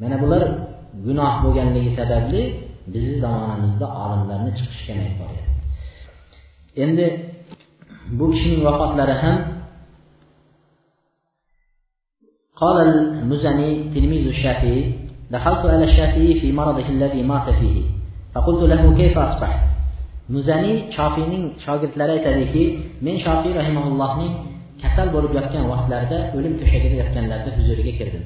mana bular gunoh bo'lganligi sababli bizni zamonamizda olimlarni chiqishi kamayib boryapti endi bu kishining vafotlari ham قال المزني تلميذ الشافعي دخلت على الشافعي في مرضه الذي مات فيه فقلت له كيف أصبحت muzaniy shofiyning shogirdlari aytadiki men shofiy rahimaullohning kasal bo'lib yotgan vaqtlarida o'lim to'shagida yotganlarida huzuriga kirdim.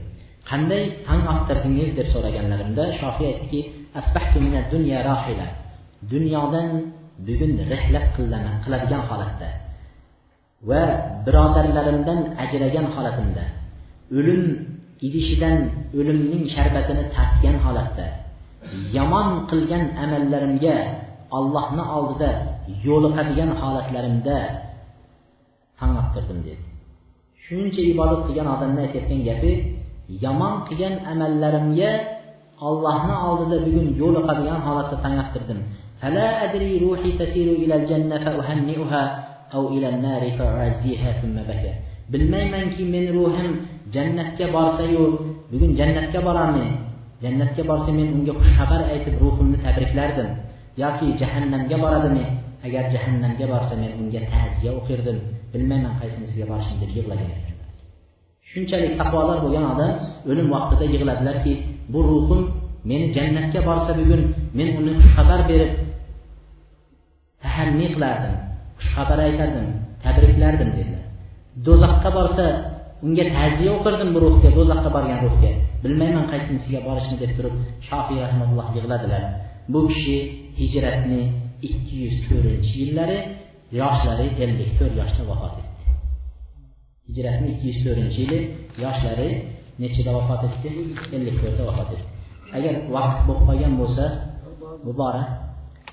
Qanday tong ottirdingiz deb so'raganlarimda shofiy aytdiki dunyodan bugun rihlat qiladigan holatda va birodarlarimdan ajragan holatimda o'lim idishidan o'limning sharbatini tatgan holatda yomon qilgan amallarimga ollohni oldida yo'liqadigan holatlarimda tong ottirdim dedi shuncha ibodat qilgan odamni aytayotgan gapi yomon qilgan amallarimga ollohni oldida bugun yo'liqadigan holatda tong ottirdim فلا أدري روحي تسير إلى الجنة فأهنئها أو إلى النار فأعزيها ثم بكى bilmaymanki men ruhim jannatga borsayu bugun jannatga borami jannatga borsa men unga xushxabar aytib ruhimni tabriklardim yoki jahannamga boradimi agar jahannamga borsa men unga ta'ziya o'qirdim Bilmayman qaysinisiga borishim deb yig'lagan. Shunchalik taqvodor bo'lgan odam o'lim vaqtida yig'ladilarki bu ruhim meni jannatga borsa bugun men uni xushxabar berib tahanni qilardim xushxabar aytardim tabriklardim dedilar. Do'zaxga borsa unga ta'ziya o'qirdim bu ruhga do'zaxga borgan ruhga. Bilmayman qaysinisiga borishni deb turib shofiy rahmaulloh yig'ladilar. Bu kishi hijratni ikki yuz to'rtinchi yillari yoshlari ellik to'rt yoshda vafot etdi. Hijratni ikki yuz to'rtinchi yili yoshlari nechida vafot etdi? ellik to'rtda vafot etdi. Agar vaqt bo'lib qolgan bo'lsa muborak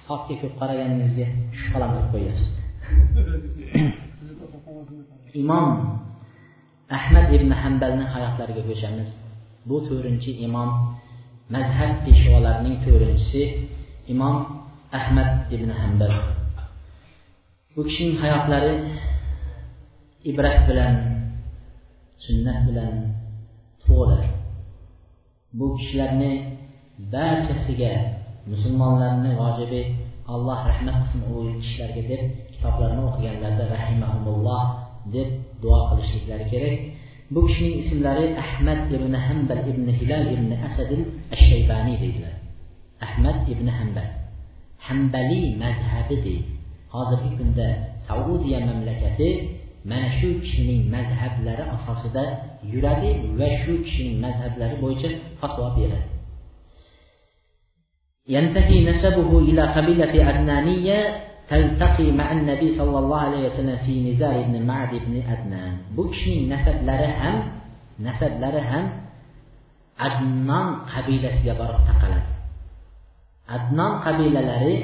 soatga ko'p qaraganingizga shubhalantirib qo'yasiz. Imom ahmad ibn hambalni hayotlariga ko'chamiz. Bu to'rtinchi imom mazhab peshvolarining to'rtinchisi imom ahmad ibn hambal Bu kişinin həyatları ibrət bilən, sünnət bilən toğlar. Bu kişilərini bərkəsigə müsəlmanlarını vacibi Allah rəhmət qılsın o kişilərə deyib kitablarını oxuyanlarda rəhiməhumullah deyib dua qilishlikləri kerak. Bu kişinin isimləri Əhməd ibn Həmbər ibn Hilal ibn Əsəd əş-Şeybani deyillər. Əhməd ibn Həmbər. Həmbəli məzhəbi deyil. hozirgi kunda saudiya mamlakati mana shu kishining mazhablari asosida yuradi va shu kishining mazhablari bo'yicha fatvo beradi ينتهي نسبه إلى قبيلة أدنانية تلتقي مع النبي صلى الله عليه وسلم في نزار بن معد بن أدنان بكشني نسب لرهم نسب لرهم أدنان قبيلة يبرق تقلد أدنان قبيلة لري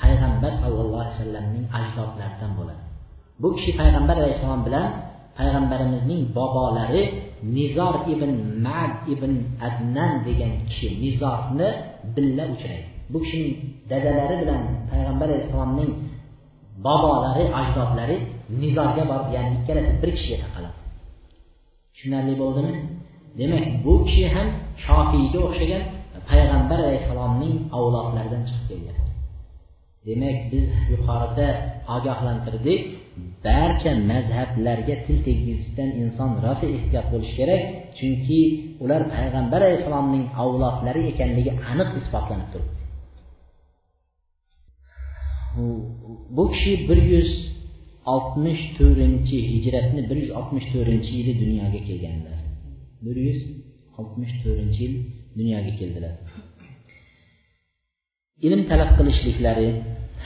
payg'ambar sallallohu alayhi vasallamning ajdodlaridan bo'ladi. Bu kishi payg'ambar alayhissalom bilan payg'ambarimizning bobolari nizor ibn mad ibn adnan degan kishi nizorni billa uchraydi. Bu kishining dadalari bilan payg'ambar alayhissalomning bobolari ajdodlari nizorga borib ya'ni ikkalasi bir kishiga taqaladi. Tushunarli bo'ldimi? Demak bu kishi ham shofiyga o'xshagan payg'ambar alayhissalomning avlodlaridan chiqib kelgan. Demak biz yuqorida ogohlantirdik. Barcha mazhablarga til tegizishdan inson rosa ehtiyot bo'lishi kerak chunki ular payg'ambar alayhissalomning avlodlari ekanligi aniq isbotlanib turibdi. Bu kishi bir yuz oltmish to'rtinchi hijratni bir yuz oltmish to'rtinchi yili dunyoga kelganlar. bir yuz oltmish to'rtinchi yil dunyoga keldilar. Ilm talab qilishliklari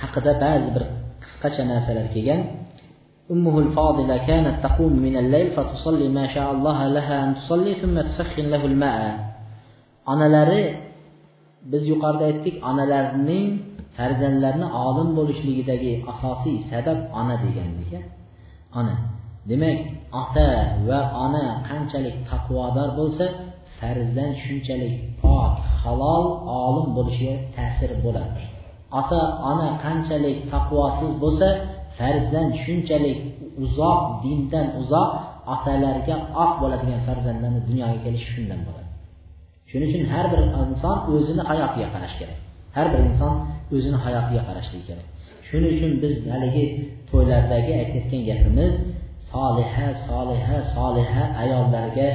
haqida ba'zi bir qisqacha narsalar kelgan أمه الفاضلة كانت تقوم من الليل فتصلي ما شاء الله لها أن تصلي ثم تسخن له الماء onalari biz yuqorida aytdik onalarning farzandlarni olim bo'lishligidagi asosiy sabab ona degandik ona demak ota va ona qanchalik taqvodor bo'lsa farzand shunchalik pok halol olim bo'lishiga ta'sir bo'ladi Ota ona qanchalik taqvosiz bo'lsa farzand shunchalik uzoq dindan uzoq otalarga oq bo'ladigan farzandlarni dunyoga kelishi shundan bo'ladi. Shuning uchun har bir inson o'zini hayotiga qarash kerak. Har bir inson o'zini hayotiga qarashligi kerak. Shuning uchun biz haligi to'ylardagi aytayotgan gapimiz soliha soliha soliha ayollarga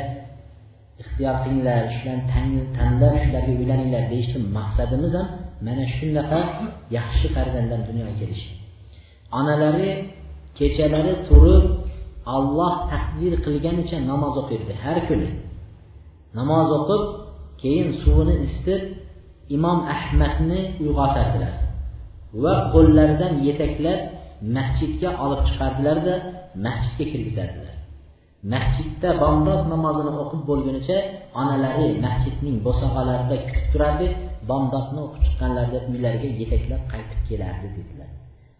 ixtiyor qilinglar shularni tanlab shularga uylaninglar deyishni maqsadimiz ham mana shunaqa yaxshi farzandlar dunyoga kelishi. Onalari kechalari turib olloh taqdir qilganicha namoz o'qirdi har kuni. Namoz o'qib keyin suvini isitib imom ahmadni uyg'otardilar va qo'llaridan yetaklab masjidga olib chiqardilarda masjidga kirgizardilar masjidda bomdod namozini o'qib bo'lgunicha onalari masjidning bo'sag'alarida kutib turardi bomdodni o'qib chiqqanlarida uylariga yetaklab qaytib kelardi dedilar.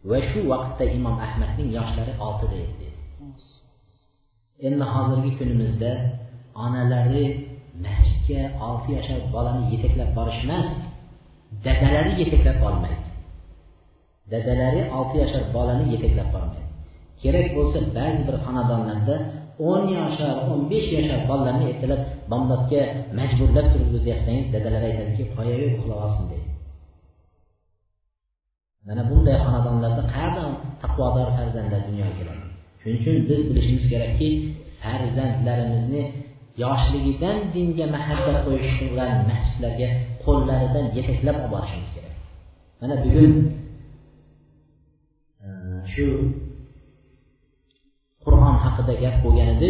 Va shu vaqtda imom ahmadning yoshlari oltida edi. Endi hozirgi kunimizda onalari masjidga olti yashar bolani yetaklab borish emas dadalari yetaklab olmaydi. Dadalari olti yashar bolani yetaklab bormaydi. Kerak bo'lsa ba'zi bir xonadonlarda o'n yashar o'n besh yashar bolalarni ertalab bomdodga majburlab turg'izyapsangiz dadalar aytadiki qo'yaver uxlab olsin deydi mana bunday xonadonlarda qayerdan taqvodor farzandlar dunyoga keladi? Shuning uchun biz bilishimiz kerakki farzandlarimizni yoshligidan dinga mahabbat qo'yish bilan masjidlarga qo'llaridan yetaklab olib borishimiz kerak. Mana bugun e, shu qur'on haqida gap bo'lgan edi.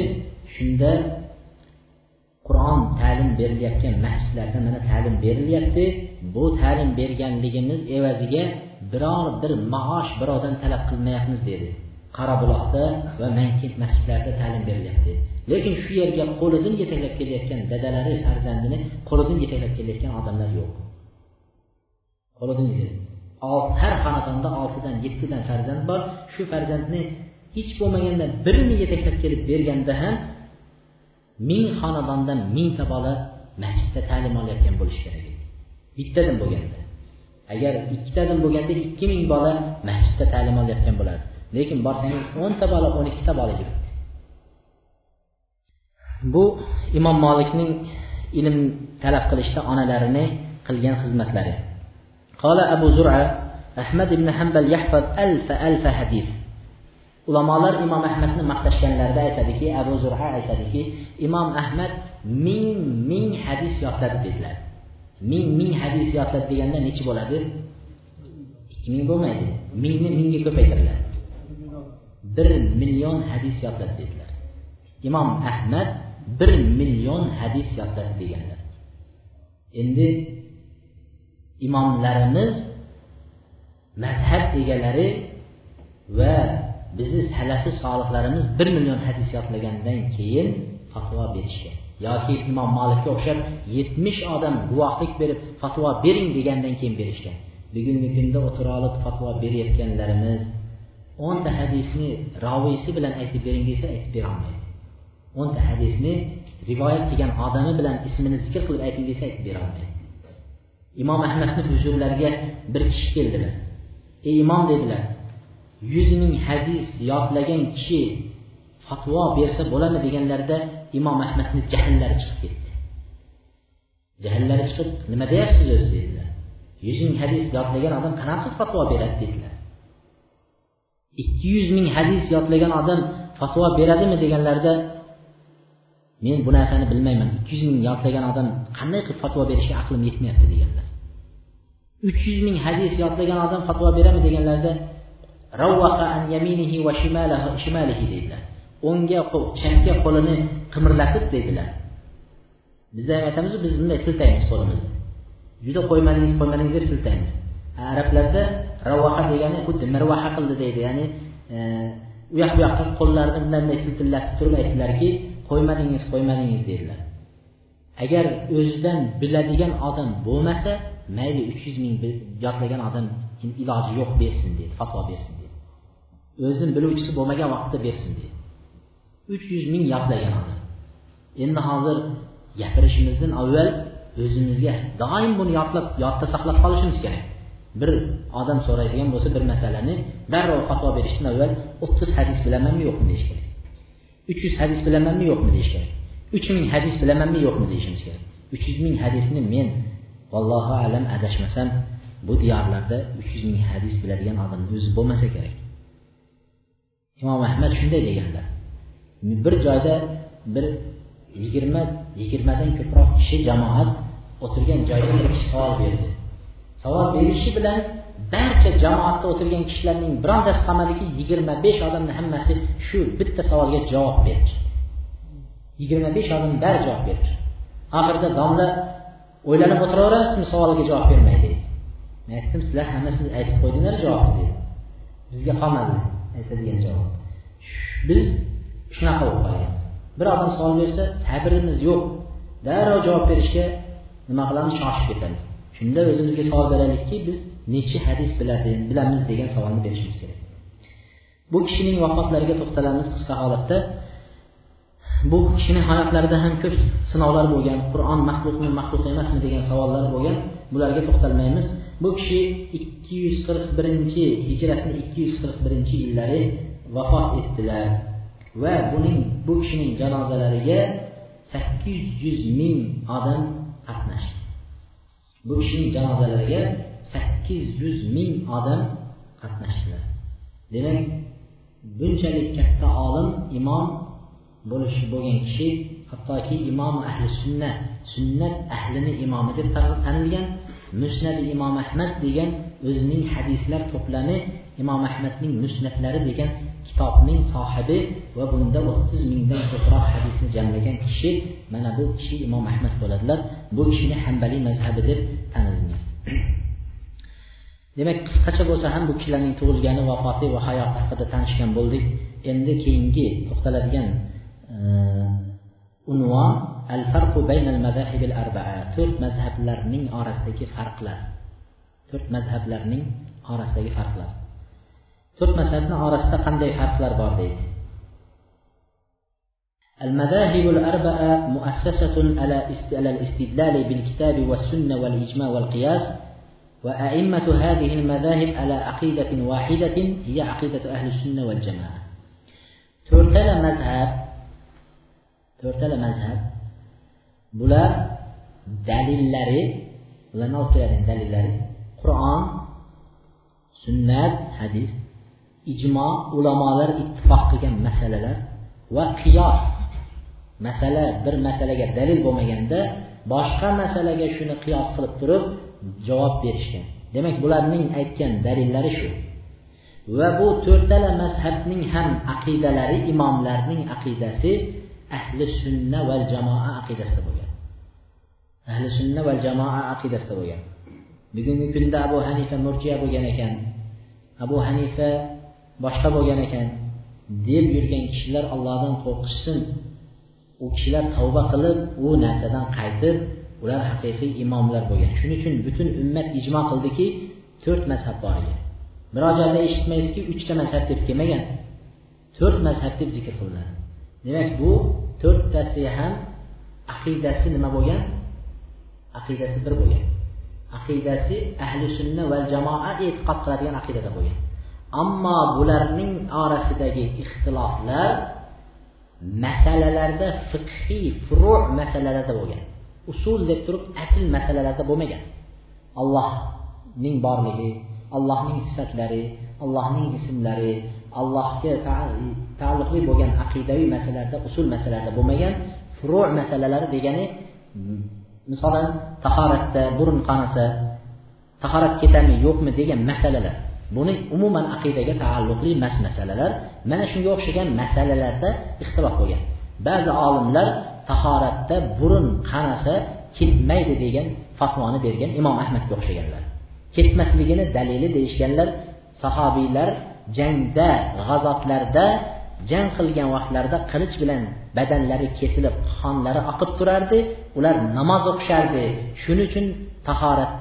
Shunda qur'on ta'lim berilayotgan masjidlarda mana ta'lim berilyapti. Bu ta'lim berganligimiz evaziga biror bir maosh birovdan talab qilmayapmiz dedi. Qorabuloqda va mankent masjidlarida ta'lim berilyapti. Lekin shu yerga qo'lidan yetaklab kelayotgan dadalari farzandini qo'lidan yetaklab kelayotgan odamlar yo'q. Qo'lidan har xonadonda oltidan yettidan farzand bor. Shu farzandni hech bo'lmaganda birini yetaklab kelib berganda ham ming xonadondan mingta bola masjidda ta'lim olayotgan bo'lishi kerak edi bittadan bo'lganda agar ikkitadan bo'lganda ikki ming bola masjidda ta'lim olayotgan bo'lardi lekin borsangiz o'nta bola o'n ikkita bola yuribdi bu imom molikning ilm talab qilishda onalarini qilgan xizmatlari قال أبو زرعة أحمد بن حنبل يحفظ ألف ألف حديث Ulamalar İmam Əhmədin Məhdəşkənlərdə aytadi ki, Əbu Zürhə aytadi ki, İmam Əhməd 1000 1000 hədis yadladı dedilər. 1000 1000 hədis yadladı deyəndə neçə boladı? 2000 olmaydı. 1000-ni 1000-ə köpəydirlər. 1 milyon hədis yadladı dedilər. İmam Əhməd 1 milyon hədis yadladı deyənlər. İndi imamlarımız məzhəb egələri və bizni salafi solihlarimiz bir million hadis yodlagandan keyin fatvo berishgan. Yoki imom molikka o'xshab yetmish odam guvohlik berib fatvo bering degandan keyin berishgan. Bugungi kunda o'tira olib fatvo berayotganlarimiz o'nta hadisni roviysi bilan aytib bering desa aytib berolmaydi. O'nta hadisni rivoyat qilgan odami bilan ismini zikr qilib ayting desa aytib berolmaydi. Imom ahmadni huzurlariga bir kishi keldilar. Ey imom dedilar. Yuz ming hadis yodlagan kishi fatvo bersa bo'ladimi deganlarida imom ahmadni jahllari chiqib ketdi. Jahllari chiqib nima deyapsiz o'zi dedilar. Yuz ming hadis yodlagan odam qanaqa fatvo beradi dedilar. Ikki yuz ming hadis yodlagan odam fatvo beradimi deganlarida men bu narsani bilmayman. Ikki yuz ming yodlagan odam qanday qilib fatvo berishga aqlim yetmayapti deganlar. Uch yuz ming hadis yodlagan odam fatvo beradimi deganlarida ravvaqa an yaminihi va shimalihi dedilar o'ngga chapga qo'lini qimirlatib dedilar biz ham aytamizu biz bunday siltaymiz qo'limizni. Juda qo'ymadingiz qo'ymadingiz deb siltaymiz. Arablarda ravvaqa degani xuddi mirvaha qildi deydi. Ya'ni e, u yoq bu yoqqa qo'llarini bunday bunday siltillatib turib aytdilarki qo'ymadingiz qo'ymadingiz dedilar agar o'zidan biladigan odam bo'lmasa mayli uch yuz ming yodlagan odam iloji yo'q bersin dedi fatvo bersin. O'zini biluvchisi bo'lmagan vaqtda bersin dedi uch yuz ming yodlagan odam. Endi hozir gapirishimizdan avval o'zimizga doim buni yodlab yodda saqlab qolishimiz kerak. Bir odam so'raydigan bo'lsa bir masalani darrov fatvo berishdan avval o'ttiz hadis bilamanmi yo'qmi deyish kerak. Uch yuz hadis bilamanmi yo'qmi deyish kerak. Uch ming hadis bilamanmi yo'qmi deyishimiz kerak. Uch yuz ming hadisni men vallohu alam adashmasam bu diyorlarda uch yuz ming hadis biladigan odam o'zi bo'lmasa kerak. Imom ahmad shunday deganlar bir joyda bir yigirma yigirmadan ko'proq kishi jamoat o'tirgan joyda bir kishi savol berdi. Savol berishi bilan barcha jamoatda o'tirgan kishilarning birontasi qolmadiki yigirma besh odamni hammasi shu bitta savolga javob berdi. Yigirma besh odam bari javob berdi. Oxirida domla o'ylanib o'tiraverasizmi savolga javob bermay? deydi men aytdim sizlar hammasini aytib qo'ydinglar javobni dedi. Bizga qolmadi aytadigan javob. Biz shunaqa bo'lib qolgan. Bir odam savol bersa sabrimiz yo'q. Darrov javob berishga nima qilamiz? Shoshib ketamiz. Shunda o'zimizga savol beraylikki biz nechi hadis biladi bilamiz degan savolni berishimiz kerak. Bu kishining vafotlariga to'xtalamiz qisqa holatda. Bu kishini hayotlarida ham ko'p sinovlar bo'lgan qur'on maxluqmi maxluq emasmi degan savollar bo'lgan. Bularga to'xtalmaymiz. Bu kishi ikki yuz qirq birinchi hijratni ikki yuz qirq birinchi yillari vafot etdilar va buning bu kishining janozalariga sakkiz yuz ming odam qatnashdi. Bu kishining janozalariga sakkiz yuz ming odam qatnashdilar. Demak bunchalik katta olim imom bo'lishi bo'lgan kishi hattoki imom ahli sunna sunnat ahlini imomi deb tanilgan musnadi imom ahmad degan o'zining hadislar to'plami imom ahmadning musnatlari degan kitobning sohibi va bunda o'ttiz mingdan ko'proq hadisni jamlagan kishi mana bu kishi imom ahmad bo'ladilar. Bu kishini hambaliy mazhabi deb tanilgan. Demak qisqacha bo'lsa ham bu kishilarning tug'ilgani vafoti va hayoti haqida tanishgan bo'ldik. Endi keyingi to'xtaladigan e, unvon الفرق بين المذاهب الأربعة. ترت مذهب لرنين أرسيك فرق لا. ترت مذهب لرنين أرسيك فرق لا. ترت مذهب أرسيك قندي فرق لا بارديك المذاهب الأربعة مؤسسة على الاستدلال بالكتاب والسنة والإجماع والقياس وأئمة هذه المذاهب على عقيدة واحدة هي عقيدة أهل السنة والجماعة. ترتل مذهب ترتل مذهب bular dalillari ularni olib keladigan dalillari qur'on sunnat hadis ijmo ulamolar ittifoq qilgan masalalar va qiyos masala bir masalaga dalil bo'lmaganda boshqa masalaga shuni qiyos qilib turib javob berishgan. Demak bularning aytgan dalillari shu. Va bu to'rttala mazhabning ham aqidalari imomlarning aqidasi ahli sunna va jamoa aqidasida bo'lgan. Ahli sunna va jamoa aqidasida bo'lgan. Bugungi kunda abu hanifa murjiya bo'lgan ekan abu hanifa boshqa bo'lgan ekan deb yurgan kishilar allohdan qo'rqishsin u kishilar tavba qilib u narsadan qaytib ular haqiqiy imomlar bo'lgan. Shuning uchun butun ummat ijmo qildiki to'rt mazhab bor ekan biror joyda eshitmaysizki uchta mazhab deb kelmagan. To'rt mazhab deb zikr qilinadi. Demak bu to'rttasi ham aqidasi nima bo'lgan? Aqidasi bir bo'lgan. Aqidasi ahli sunna va jamoa e'tiqod qiladigan aqidada bo'lgan. Ammo bularning orasidagi ixtiloflar masalalarda fiqhiy furu masalalarda bo'lgan. Usul deb turib asl masalalarda bo'lmagan. Allohning borligi allohning sifatlari allohning ismlari allohga taalluqli bo'lgan aqidaviy masalalarda usul masalalarda bo'lmagan furu masalalari degani misolan tahoratda burun qonasa tahorat ketadimi yo'qmi degan masalalar. Buni umuman aqidaga taalluqli emas masalalar mana shunga o'xshagan masalalarda ixtilof bo'lgan. Ba'zi olimlar tahoratda burun qanasa ketmaydi degan fatvoni bergan imom ahmadga o'xshaganlar. Ketmasligini dalili deyishganlar sahobiylar jangda g'azotlarda jang qilgan vaqtlarida qilich bilan badanlari kesilib qonlari oqib turardi ular namoz o'qishardi. Shuning uchun tahorat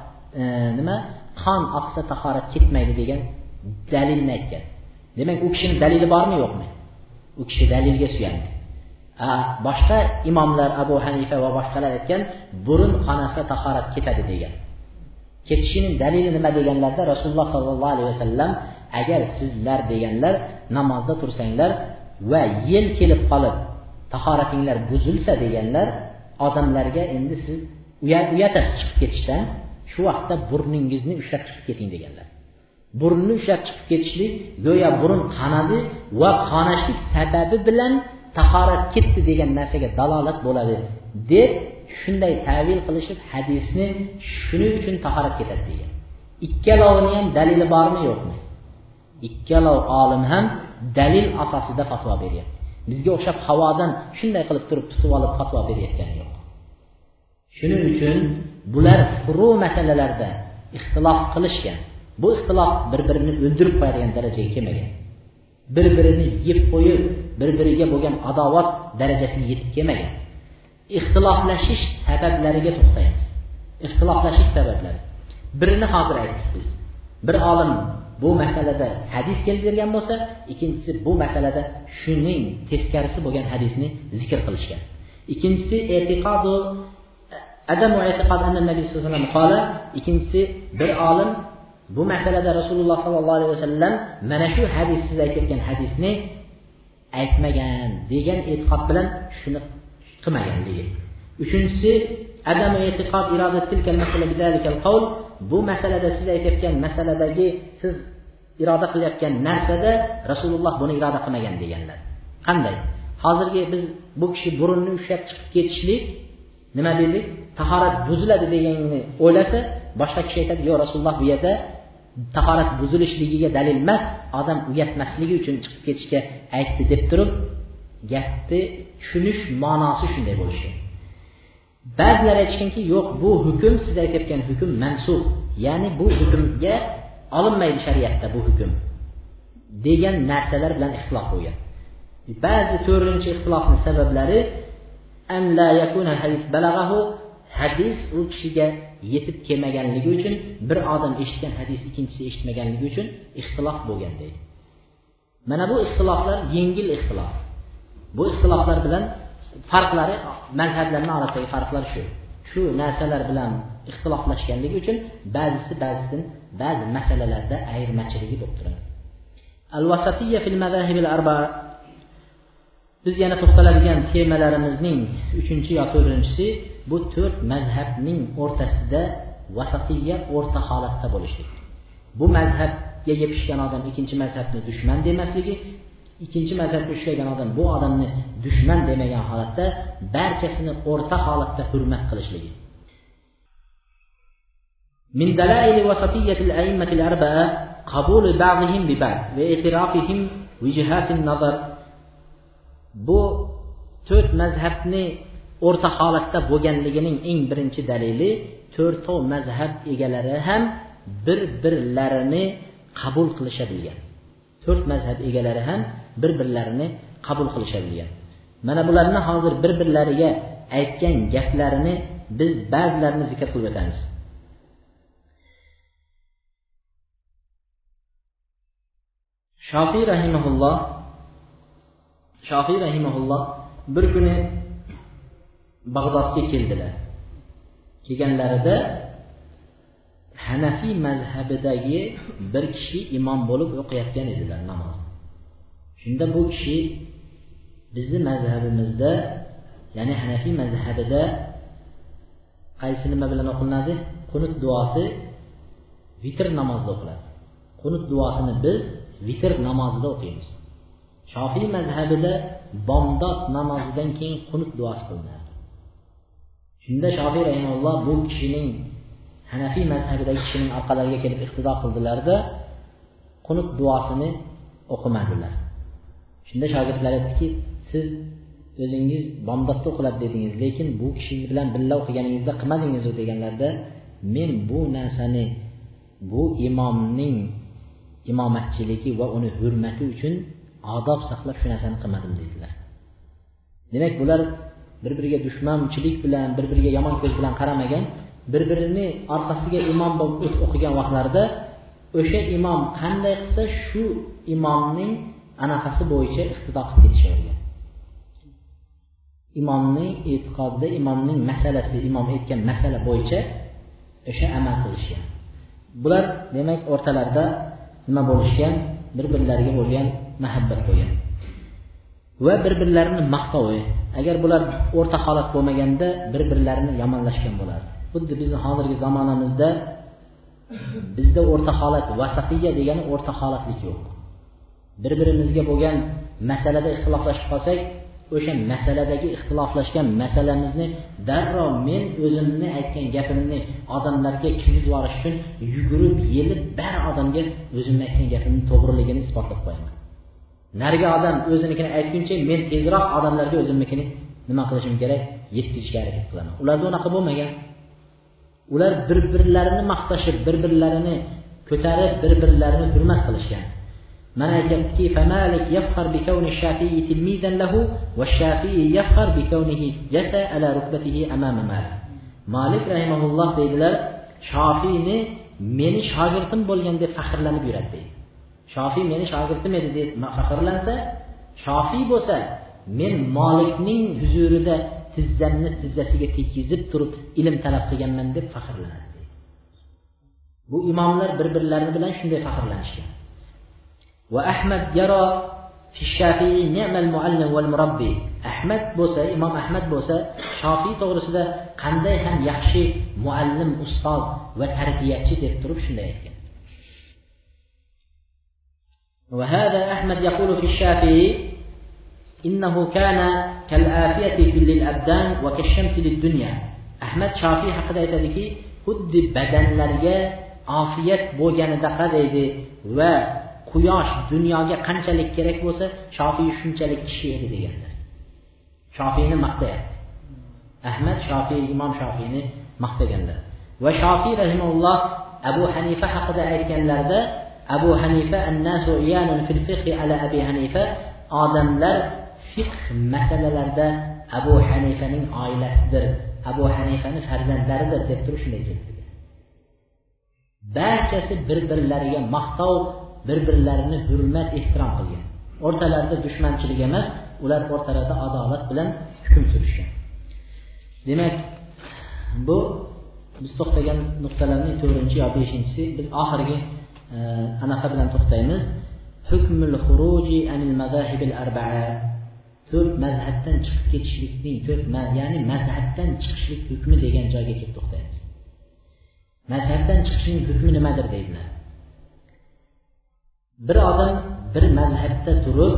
e, nima? Qon oqsa tahorat ketmaydi degan dalilni aytgan. Demak u kishini dalili bormi yo'qmi? U kishi dalilga suyandi. Boshqa imomlar abu hanifa va boshqalar aytgan burun qonasa tahorat ketadi degan. Ketishining dalili nima deganlarda rasululloh sollallohu alayhi vasallam agar sizlar deganlar namozda tursanglar va yel kelib qolib tahoratinglar buzilsa deganlar odamlarga endi siz uyatasiz chiqib ketishdan shu vaqtda burningizni ushlab chiqib keting deganlar. Burunni ushlab chiqib ketishlik go'yo burun qanadi va qonashlik sababi bilan tahorat ketdi degan narsaga dalolat bo'ladi deb shunday tavil qilishib hadisni shuning uchun tahorat ketadi degan. Ikkalovini ham dalili bormi yo'qmi? Ikkalov olim ham dalil asosida fatvo beryapti. Bizga o'xshab havodan shunday qilib turib tutib olib fatvo berayotgani yo'q. Shuning uchun bular furu masalalarda ixtilof qilishgan. Bu ixtilof bir birini o'ldirib qo'yadigan darajaga kelmagan. Bir birini yeb qo'yib bir biriga bo'lgan adovat darajasiga yetib kelmagan. Ixtiloflashish sabablariga to'xtaymiz. Ixtiloflashish sabablari. Birini hozir aytdik biz. Bir olim bu masalada hadis keltirgan bo'lsa ikkinchisi bu masalada shuning teskarisi bo'lgan hadisni zikr qilishgan. Ikkinchisi e'tiqodu adamu e'tiqod anna nabiy sallallohu alayhi vasallam qola ikkinchisi bir olim bu masalada rasululloh sollallohu alayhi vasallam mana shu hadis siz aytayotgan hadisni aytmagan degan e'tiqod bilan shuni qilmaganligi uchinchisi adamu e'tiqod irodat tilkal masala bidalikal qawl bu masalada siz aytayotgan masaladagi siz iroda qilayotgan narsada rasululloh buni iroda qilmagan deganlar. Qanday? Hozirgi biz bu kishi burunni ushlab chiqib ketishlik nima dedik tahorat buziladi deganni o'ylasa boshqa kishi aytadi yo'q rasululloh bu yerda tahorat buzilishligiga dalil emas odam uyatmasligi uchun chiqib ketishga aytdi deb turib gapni tushunish ma'nosi shunday bo'lishi. Ba'zilar aytishganki yo'q bu hukm siz aytayotgan hukm mansub. Ya'ni bu hukmga olinmaydi shariatda bu hukm degan narsalar bilan ixtilof bo'lgan. Ba'zi to'rtinchi ixtilofni sabablari hadis u kishiga yetib kelmaganligi uchun bir odam eshitgan hadis ikkinchisi eshitmaganligi uchun ixtilof bo'lgan deydi. Mana bu ixtiloflar yengil ixtilof. Bu ixtiloflar bilan farqlari mazhablarni orasidagi farqlar shu. Shu narsalar bilan ixtiloflashganligi uchun ba'zisi ba'zisidan ba'zi masalalarda ayirmachiligi bo'lib turadi. Al vasatiyya fil madahibil arbaa biz yana to'xtaladigan temalarimizning uchinchi yo to'rtinchisi bu to'rt mazhabning o'rtasida vasatiyya o'rta holatda bo'lishlik. Bu mazhabga yepishgan odam ikkinchi mazhabni dushman demasligi ikkinchi mazhabga ushlagan odam bu odamni dushman demagan holatda barchasini o'rta holatda hurmat qilishligi من دلائل وسطية الأئمة الأربعة قبول بعضهم ببعض واعترافهم وجهات النظر bu to'rt mazhabni o'rta holatda bo'lganligining eng birinchi dalili to'rtov mazhab egalari ham bir birlarini qabul qilisha bilgan to'rt mazhab egalari ham bir birlarini qabul qilisha bilgan mana bularni hozir bir birlariga aytgan gaplarini biz ba'zilarini zikr qilib o'tamiz. Shofiy rahimaulloh shofiy rahimaulloh bir kuni bag'dodga keldilar. Kelganlarida hanafiy mazhabidagi bir kishi imom bo'lib o'qiyotgan edilar namoz. Shunda bu kishi bizni mazhabimizda ya'ni hanafiy mazhabida qaysi nima bilan o'qilinadi qunut duosi vitr namozida o'qiladi. Qunut duosini biz vitr namozida o'qiymiz. Shofiy mazhabida bomdod namozidan keyin qunut duosi qilinadi. Shunda shofiy rahimulloh bu kishining hanafiy mazhabidagi kishining orqalariga kelib iqtido qildilarda qunut duosini o'qimadilar shunda shogirdlar aytdiki siz o'zingiz bomdodda o'qiladi dedingiz lekin bu kishi bilan birga o'qiganingizda qilmadingizu deganlarda men bu narsani bu imomning imomatchiligi va uni hurmati uchun odob saqlab shu narsani qilmadim dedilar. Demak bular bir biriga dushmanchilik bilan bir biriga yomon ko'z bilan qaramagan bir birini orqasiga imom bo'lib o'qigan vaqtlarida o'sha imom qanday qilsa shu imomning anaqasi bo'yicha iqtido qilib ketishavergan imomning e'tiqodida imomning masalasi imom aytgan masala bo'yicha o'sha amal qilishgan. Bular demak o'rtalarida nima bo'lishgan? Bir birlariga bo'lgan muhabbat bo'lgan. Va bir birlarini maqtovi. Agar bular o'rta holat bo'lmaganda bir birlarini yomonlashgan bo'lardi. Xuddi bizni hozirgi zamonamizda bizda o'rta holat vasatiya degani o'rta holatlik yo'q. Bir birimizga bo'lgan masalada ixtiloflashib qolsak o'sha masaladagi ixtiloflashgan masalamizni darrov men o'zimni aytgan gapimni odamlarga kirgizib yuborish uchun yugurib yelib bari odamga o'zimni aytgan gapimni to'g'riligini isbotlab qo'yaman. Narigi odam o'zinikini aytguncha men tezroq odamlarga o'zimnikini nima qilishim kerak? Yetkazishga harakat qilaman. Ularda unaqa bo'lmagan. Ular bir birlarini maqtashib bir birlarini ko'tarib bir birlarini hurmat qilishgan. Mana aytyaptiki famalik yafxar bikawni shafiy tilmizan lahu va shafiy yafxar bikawnihi jasa ala rukbatihi amama malik malik rahimahulloh deydilar shofiyni meni shogirdim bo'lgan deb faxrlanib yuradi deydi shofiy meni shogirdim edi deb faxrlansa shofiy bo'lsa men molikning huzurida tizzamni tizzasiga tekkizib turib ilm talab qilganman deb faxrlanadi bu imomlar bir birlarini bilan shunday faxrlanishgan وأحمد يرى في الشافعي نعم المعلم والمربي. أحمد بوسى إمام أحمد بوسى شافي تغرس ده قنده هم يحشي معلم أستاذ وتربيتي ده تروب وهذا أحمد يقول في الشافعي إنه كان كالآفية للأبدان وكالشمس للدنيا. أحمد شافي حق ذلك هد بدن لرجال آفية بوجان دقا ديدي و quyosh dunyoga qanchalik kerak bo'lsa shofiy shunchalik kishi edi deganlar. Shofiyni maqtayapti. Ahmad shofiy imom shofiyni maqtaganlar. Va shofiy rahimaulloh abu hanifa haqida aytganlarida abu hanifa annasu fil fiqhi ala abi hanifa odamlar fiqh masalalarida abu hanifaning oilasidir abu hanifani farzandlaridir deb turib shunday keltirgan. Barchasi bir birlariga maqtov bir birlarini hurmat ehtirom qilgan. O'rtalarida dushmanchilik emas ular o'rtalarida adolat bilan hukm surishgan. Demak bu biz to'xtagan nuqtalarning to'rtinchi yo beshinchisi biz oxirgi e, anaqa bilan to'xtaymiz. Hukmul xuruji anil mazahibil arbaa. To'rt mazhabdan chiqib ketishlikning to'rt ya'ni mazhabdan chiqishlik hukmi degan joyga kelib to'xtaymiz. Mazhabdan chiqishning hukmi nimadir deydilar. Bir odam bir mazhabda turib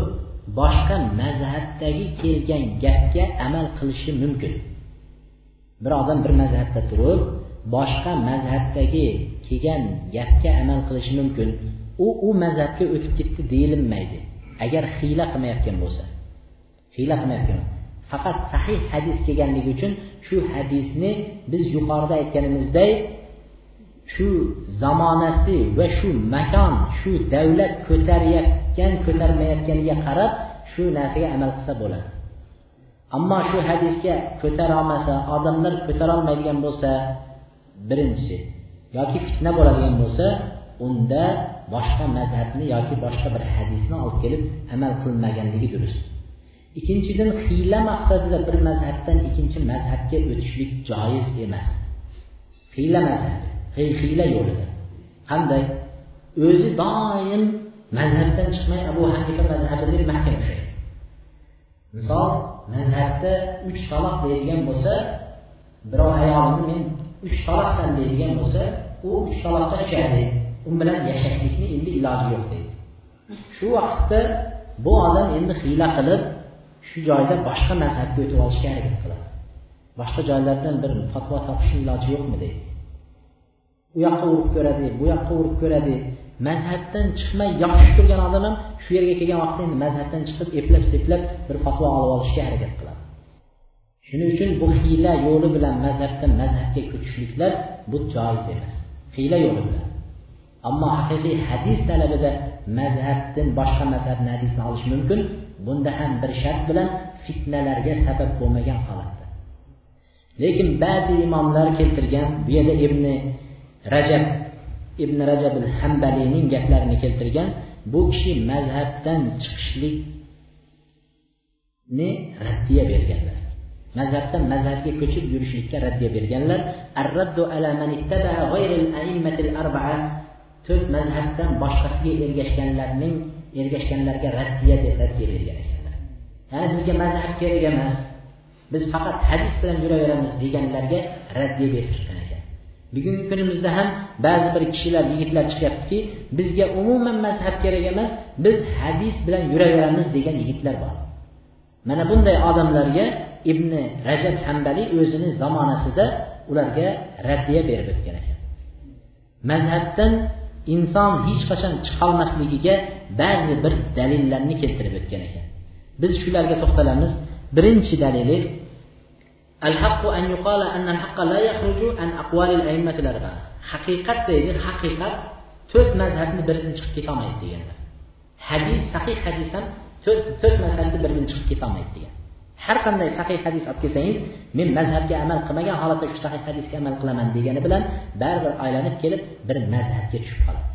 boshqa mazhabdagi kelgan gapga amal qilishi mumkin. Bir odam bir mazhabda turib boshqa mazhabdagi kelgan gapga amal qilishi mumkin. U u mazhabga o'tib ketdi deyilmaydi. Agar hiyla qilmayotgan bo'lsa hiyla qilmayotgan faqat sahih hadis kelganligi uchun shu hadisni biz yuqorida aytganimizdek shu zamonasi va shu makon shu davlat ko'tarayotgan ko'tarmayotganiga qarab shu narsaga amal qilsa bo'ladi. Ammo shu hadisga ko'tarolmasa odamlar ko'tarolmaydigan bo'lsa birinchisi yoki fitna bo'ladigan bo'lsa unda boshqa mazhabni yoki boshqa bir hadisni olib kelib amal qilmaganligi durust. Ikkinchidan hiyla maqsadida bir mazhabdan ikkinchi mazhabga o'tishlik joiz emas. Hiyla mazhabi. Hiyla yo'lida qanday? O'zi doim mazhabdan chiqmay abu hanifa mazhabi deb mahkam ushlaydi misol mazhabda uch taloq deydigan bo'lsa birov ayolini men uch taloqsan deydigan bo'lsa u uch taloqqa tushadi u bilan yashashlikni endi iloji yo'q deydi. Shu vaqtda bu odam endi hiyla qilib shu joyda boshqa mazhabga o'tib olishga harakat qiladi. Boshqa joylardan bir fatvo topishni iloji yo'qmi deydi. U yoqqa urib ko'radi bu yoqqa urib ko'radi. Mazhabdan chiqmay yaxshi turgan odam ham shu yerga kelgan vaqtda endi mazhabdan chiqib eplab seplab bir fatvo olib olishga harakat qiladi. Shuning uchun bu hiyla yo'li bilan mazhabdan mazhabga ko'chishliklar bu joiz emas. Hiyla yo'li bilan. Ammo haqiqiy hadis talabida mazhabdan boshqa mazhabni hadisni olish mumkin bunda ham bir shart bilan fitnalarga sabab bo'lmagan holatda. Lekin ba'zi imomlar keltirgan bu yerda ibn rajab ibn rajab al hambaliyning gaplarini keltirgan bu kishi mazhabdan chiqishlikni raddiya berganlar. Mazhabdan mazhabga ko'chib yurishlikka raddiya berganlar. Arraddu ala man ittaba'a ghayril a'immatil arba'a. To'rt mazhabdan boshqasiga ergashganlarning ergashganlarga raddiya deb raddiya bergan ekanlar. Ya'ni bizga mazhab kerak emas. Biz faqat hadis bilan yuraveramiz deganlarga raddiya berib chiqqan bugungi kunimizda ham ba'zi bir kishilar yigitlar chiqyaptiki bizga umuman mazhab kerak emas biz hadis bilan yuraveramiz degan yigitlar bor. Mana bunday odamlarga ibn rajab hambaliy o'zini zamonasida ularga raddiya berib o'tgan ekan. Mazhabdan inson hech qachon chiqolmasligiga ba'zi bir dalillarni keltirib o'tgan ekan. Biz shularga to'xtalamiz. Birinchi dalili الحق أن يقال أن الحق لا يخرج عن أقوال الأئمة الأربعة haqiqat deydi haqiqat to'rt mazhabni biridan chiqib ketolmaydi deganlar hadis sahih hadis ham to'rt to'rt mazhabni biridan chiqib ketolmaydi degan har qanday sahih hadis olib kelsangiz men mazhabga amal qilmagan holatda shu sahih hadisga amal qilaman degani bilan baribir aylanib kelib bir mazhabga tushib qoladi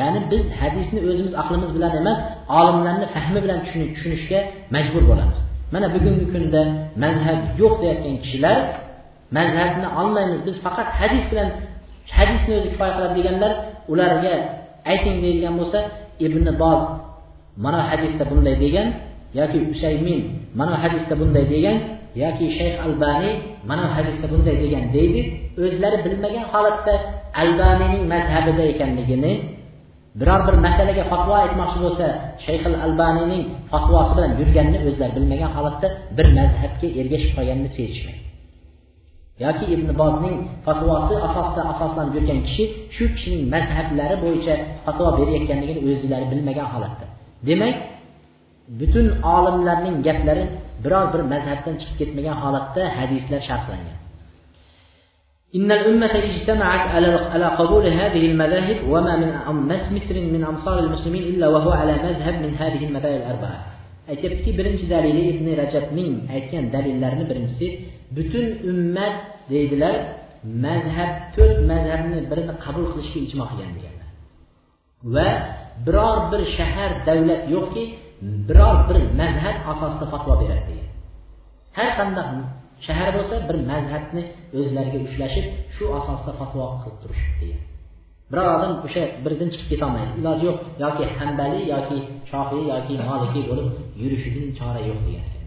ya'ni biz hadisni o'zimiz aqlimiz bilan emas olimlarni fahmi bilan tushunishga majbur bo'lamiz Mana bugungi kunda mazhab yo'q deyotgan kishilar mazhabni olmaymiz biz faqat hadis bilan hadisni o'zi kifoya qiladi deganlar ularga ayting deydigan bo'lsa ibn boz mana hadisda bunday degan yoki ushaymin mana hadisda bunday degan yoki shayx albaniy mana hadisda bunday degan deydi. O'zlari bilmagan holatda albaniyning mazhabida ekanligini biror bir masalaga fatvo aytmoqchi bo'lsa shayxil albaniyning fatvosi bilan yurganini o'zlari bilmagan holatda bir mazhabga ergashib qolganini sezishmaydi. Yoki ibn bozning fatvosi asosida asoslanib yurgan kishi shu kishining mazhablari bo'yicha fatvo berayotganligini o'zlari bilmagan holatda. Demak butun olimlarning gaplari biror bir mazhabdan chiqib ketmagan holatda hadislar sharhlangan إن الأمة اجتمعت على قبول هذه المذاهب وما من مصر من أمصار المسلمين إلا وهو على مذهب من هذه المذاهب الأربعة aytyaptiki birinchi dalili ibn rajabning aytgan dalillarini birinchisi butun ummat deydilar mazhab to'rt mazhabni birini qabul qilishga ijmo qilgan deganlar va biror bir shahar davlat yo'qki biror bir mazhab asosida fatvo beradi degan har qanday shahar bo'lsa bir mazhabni o'zlariga ushlashib shu asosda fatvo qilib turishibdi degan biror odam o'sha biridan chiqib ketolmaydi iloji yo'q yoki hambaliy yoki shofiy yoki molikiy bo'lib yurishidan chora yo'q degan ekanlar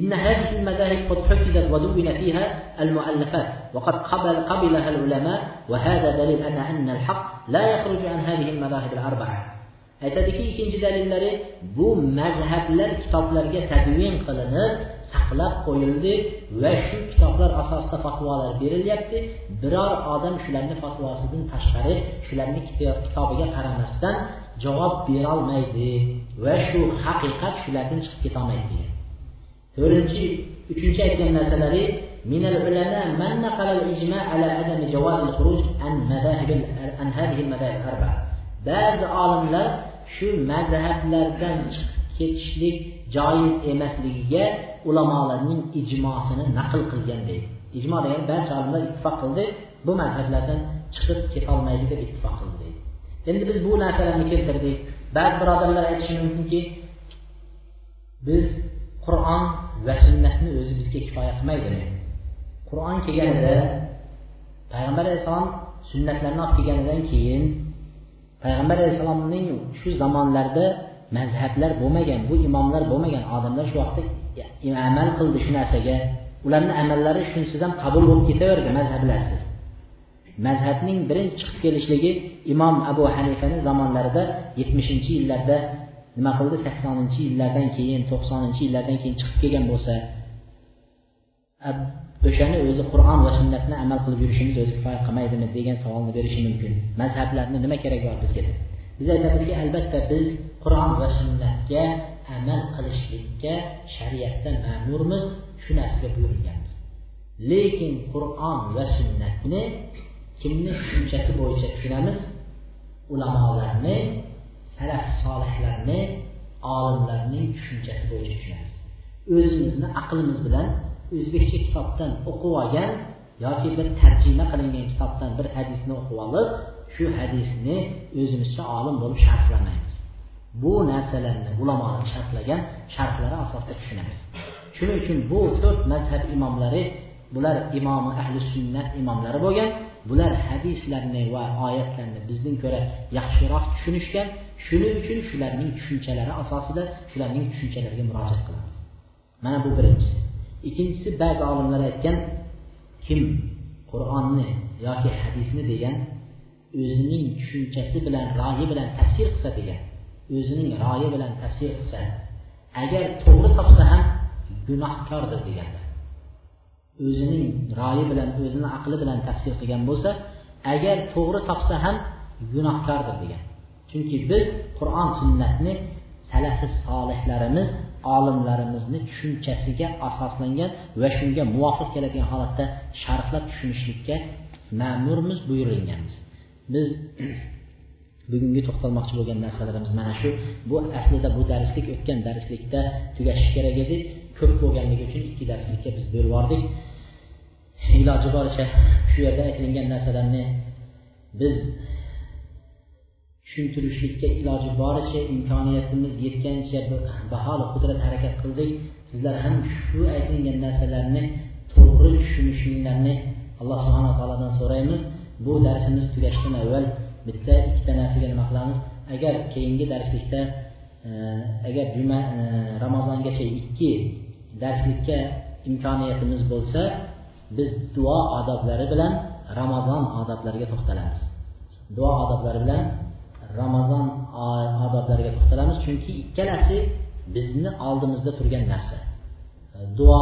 إن هذه المذاهب قد حفظت ودون فيها المؤلفات وقد قبل قبلها العلماء وهذا دليل أن أن الحق لا يخرج عن هذه المذاهب الأربعة aytadiki ikkinchi dalillari bu mazhablar kitoblarga tadvin qilinib saqlab qo'yildi va shu kitoblar asosida fatvolar berilyapti biror odam shularni fatvosidan tashqari shularni kitobiga qaramasdan javob berolmaydi va shu haqiqat shulardan chiqib ketolmaydi degan to'rtinchi uchinchi aytgan narsalari من العلماء من نقل الإجماع على عدم جواز الخروج عن مذاهب عن هذه المذاهب الأربعة بعض عالمlar shu mazhablardan chiqib ketishlik joiz emasligiga ulamolarning ijmosini naql qilgan deydi ijmo degani barcha olimlar ittifoq qildi bu mazhablardan chiqib ketolmaydi deb ittifoq qildi deydi. Endi biz bu narsalarni keltirdik. Ba'zi birodarlar aytishi mumkinki biz qur'on va sunnatni o'zi bizga kifoya qilmaydi. Qur'on kelganida payg'ambar alayhissalom sunnatlarni olib kelganidan keyin payg'ambar alayhissalomning shu zamonlarda mazhablar bo'lmagan bu imomlar bo'lmagan odamlar shu vaqtda amal qildi shu narsaga. Ularni amallari shunisiz ham qabul bo'lib ketaverdi mazhablarsiz mazhabning birinchi chiqib kelishligi imom abu hanifani zamonlarida yetmishinchi yillarda nima qildi? saksoninchi yillardan keyin to'qsoninchi yillardan keyin chiqib kelgan bo'lsa o'shani o'zi qur'on va sunnatni amal qilib yurishimiz o'zi kifoya qilmaydimi degan savolni berishi mumkin. Mazhablarni nima keragi bor bizga? deb biz aytamizki albatta biz qur'on va sunnatga amal qilishlikka shariatda ma'murmiz shu narsaga buyurilganmiz. Lekin qur'on va sunnatni kimni tushunchasi bo'yicha tushunamiz? Ulamolarni salaf solihlarni olimlarning tushunchasi bo'yicha tushunamiz. O'zimizni aqlimiz bilan o'zbekcha kitobdan o'qib olgan yoki bir tarjima qilingan kitobdan bir hadisni o'qib olib shu hadisni o'zimizcha olim bo'lib sharhlamaymiz bu narsalarni ulamolar sharhlagan sharhlari asosida tushunamiz. Shuning uchun bu to'rt mazhab imomlari bular imomi ahli sunnat imomlari bo'lgan bular hadislarni va oyatlarni bizdan ko'ra yaxshiroq tushunishgan shuning uchun shularning tushunchalari asosida shularning tushunchalariga murojaat qilamiz. Mana bu birinchisi. Ikkinchisi ba'zi olimlar aytgan kim qur'onni yoki hadisni degan o'zining tushunchasi bilan royi bilan tafsir qilsa degan. O'zining royi bilan tafsir qilsa agar to'g'ri topsa ham gunohkordir deganlar o'zining royi bilan o'zini aqli bilan tafsir qilgan bo'lsa agar to'g'ri topsa ham gunohkordir degan. Chunki biz qur'on sunnatni salafi solihlarimiz olimlarimizni tushunchasiga asoslangan va shunga muvofiq keladigan holatda sharhlab tushunishlikka ma'murmiz buyurilganmiz. Biz bugungi to'xtalmoqchi bo'lgan narsalarimiz mana shu. Bu aslida bu darslik o'tgan darslikda tugashi kerak edi. Ko'p bo'lganligi uchun ikki darslikka biz bo'lib yubordik iloji boricha shu yerda aytilingan narsalarni biz tushuntirishlikka iloji boricha imkoniyatimiz yetgancha baholi qudrat harakat qildik. Sizlar ham shu aytilgan narsalarni to'g'ri tushunishinglarni alloh subhanaa taolodan so'raymiz. Bu darsimiz tugashidan avval bitta ikkita narsaga nima qilamiz? Agar keyingi darslikda e, agar juma e, ramazongacha ikki darslikka imkoniyatimiz bo'lsa biz duo odoblari bilan ramazon odoblariga to'xtalamiz. Duo odoblari bilan ramazon odoblariga to'xtalamiz. Chunki ikkalasi bizni oldimizda turgan narsa. Duo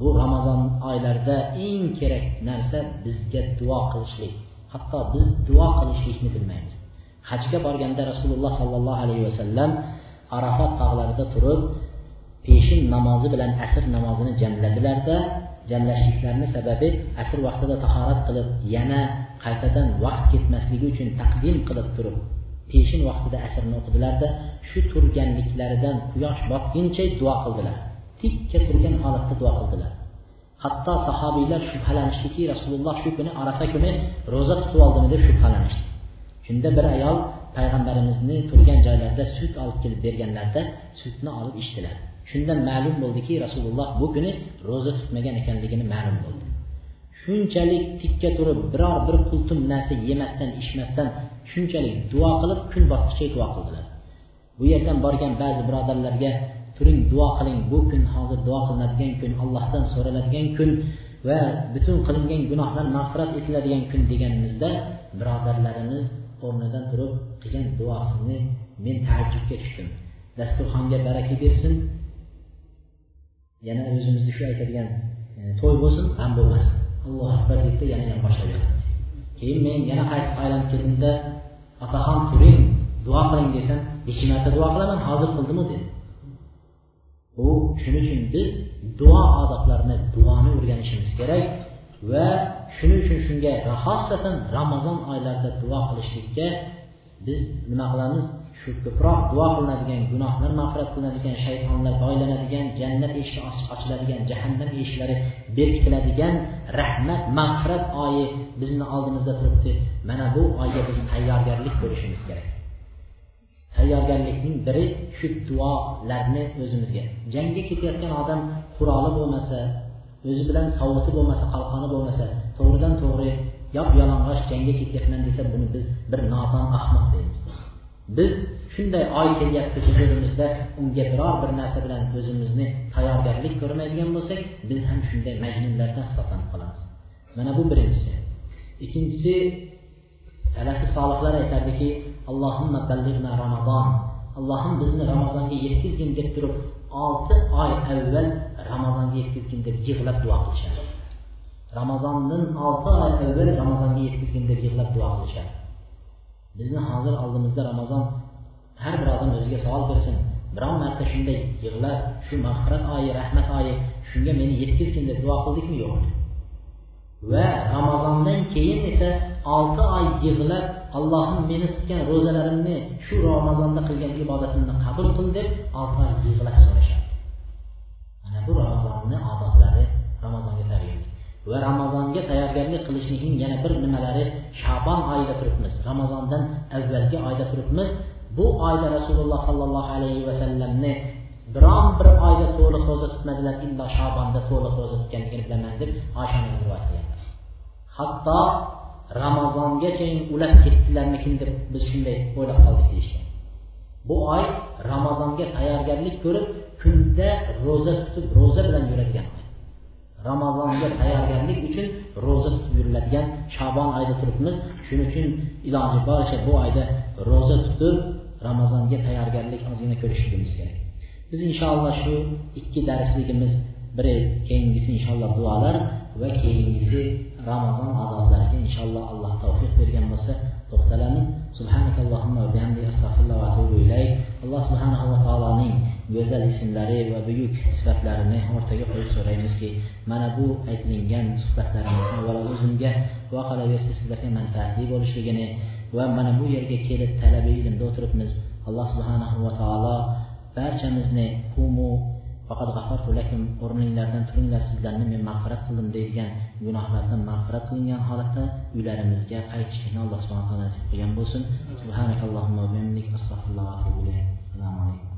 bu ramazon oylarida eng kerak narsa bizga duo qilishlik. Hatto biz duo qilishlikni bilmaymiz. Hajga borganda rasululloh sollallohu alayhi vasallam arafat tog'larida turib peshin namozi bilan asr namozini jamladilarda jamlashliklarini sababi asr vaqtida tahorat qilib yana qaytadan vaqt ketmasligi uchun taqdim qilib turib peshin vaqtida asrni o'qidilarda shu turganliklaridan quyosh botguncha duo qildilar. Tikka turgan holatda duo qildilar. Hatto sahobiylar shubhalanishdiki rasululloh shu kuni arafa kuni ro'za tutib oldimi deb shubhalanishdi. Shunda bir ayol payg'ambarimizni turgan joylarida sut olib kelib berganlarida sutni olib ichdilar. Shundan ma'lum bo'ldiki rasululloh bu kuni ro'za tutmagan ekanligini ma'lum bo'ldi. Shunchalik tikka turib biror bir qultum narsa yemasdan ichmasdan shunchalik duo qilib kun botqicha duo qildilar. Bu yerdan borgan ba'zi birodarlarga turing duo qiling. Bu kun hozir duo qilinadigan kun allohdan so'raladigan kun va butun qilingan gunohlar mag'firat etiladigan kun deganimizda birodarlarimiz o'rnidan turib qilgan duosini men taajjubga tushdim. Dasturxonga baraka bersin. Yana o'zimizni shu aytadigan e, to'y bo'lsin g'am bo'lmasin. Allohu akbar deydida yana yana boshlab keyin men yana qaytib aylanib keldimda otaxon turing duo qiling desam necha marta duo qilaman hozir qildimu dedi. U shuning uchun biz duo odoblarini duoni o'rganishimiz kerak va shuning uchun shunga xosatan ramazon oylarida duo qilishlikka biz nima qilamiz? Shu ko'proq duo qilinadigan gunohlar mag'firat qilinadigan shaytonlar boylanadigan jannat eshigi ochiladigan jahannam eshiklari berkitiladigan rahmat mag'firat oyi bizni oldimizda turibdi. Mana bu oyga biz tayyorgarlik ko'rishimiz kerak. Tayyorgarlikning biri shu duolarni o'zimizga. Jangga ketayotgan odam quroli bo'lmasa o'zi bilan sovuti bo'lmasa qalqoni bo'lmasa to'g'ridan to'g'ri yop yalang'och jangga ketyapman desa buni biz bir nodon ahmoq deymiz. Biz shunday oy kelyapti huzurimizda unga biror bir narsa bilan o'zimizni tayyorgarlik ko'rmaydigan bo'lsak biz ham shunday majnunlardan hisoblanib qolamiz. Mana bu birinchisi. Ikkinchisi Sələfi salihlər etərdi ki, Allahımla bəlliğnə Ramazan. Allahım bizni Ramazan'a yetkiz gündür durub 6 ay əvvəl Ramazan'a yetkiz gündür yığılıb dua qılışar. Ramazanın 6 ay əvvəl Ramazan'a yetkiz gündür yığılıb dua qılışar. Bizni hazır aldığımızda Ramazan hər bir adam özünə sual versin. Biron marta shunday yig'lab shu mag'firat oyi rahmat oyi shunga meni yetkizsin deb duo qildikmi yo'q va ramazondan keyin esa olti oy yig'lab allohim meni tutgan ro'zalarimni shu ramazonda qilgan ibodatimni qabul qil deb olti oy yig'lab so'rashadi. Mana bu ramazonni odoblari ramazonga tayyorgarlik va ramazonga tayyorgarlik qilishlikning yana bir nimalari shabon oyida turibmiz ramazondan avvalgi oyda turibmiz. Bu oyda rasululloh sollallohu alayhi vasallamni biron bir oyda to'liq ro'za tutmadilar illo shabonda to'liq ro'za tutganligini bilaman deb oysha rivoyat qilganlar hatto ramazongacha ulab ketdilarmikin deb biz shunday o'ylab qoldik deyishgan. Bu oy ramazonga tayyorgarlik ko'rib kunda ro'za tutib ro'za bilan yuradigan oy. Ramazonga tayyorgarlik uchun ro'za tutib yuriladigan shabon oyida turibmiz. Shuning uchun iloji boricha bu oyda ro'za tutib ramazonga tayyorgarlik ozgina ko'rishligimiz kerak. Biz inshaalloh shu ikki darsligimiz biri keyingisi inshaalloh duolar va keyingisi ramazon odoblariga inshaalloh alloh tavfiq bergan bo'lsa to'xtalamiz. Subhanakallohumma va bihamdika astag'firullah va atubu ilayk. Alloh subhanahu va taoloning go'zal ismlari va buyuk sifatlarini o'rtaga qo'yib so'raymizki mana bu aytilingan suhbatlarimizni avvalo o'zimga va qolaversa sizlarga manfaatli bo'lishligini va mana bu yerga kelib talaba ilmda o'tiribmiz. Alloh subhanahu va taolo barchamizni qumu faqat g'afartu lakum o'rninglardan turinglar sizlarni men mag'firat qildim deydigan gunohlardan mag'firat qilingan holatda uylarimizga qaytishlikni alloh subhana taolo nasib qilgan bo'lsin. Subhanakallohumma va bihamdik. Astag'firulloh va atubu ilayk assalomu alaykum.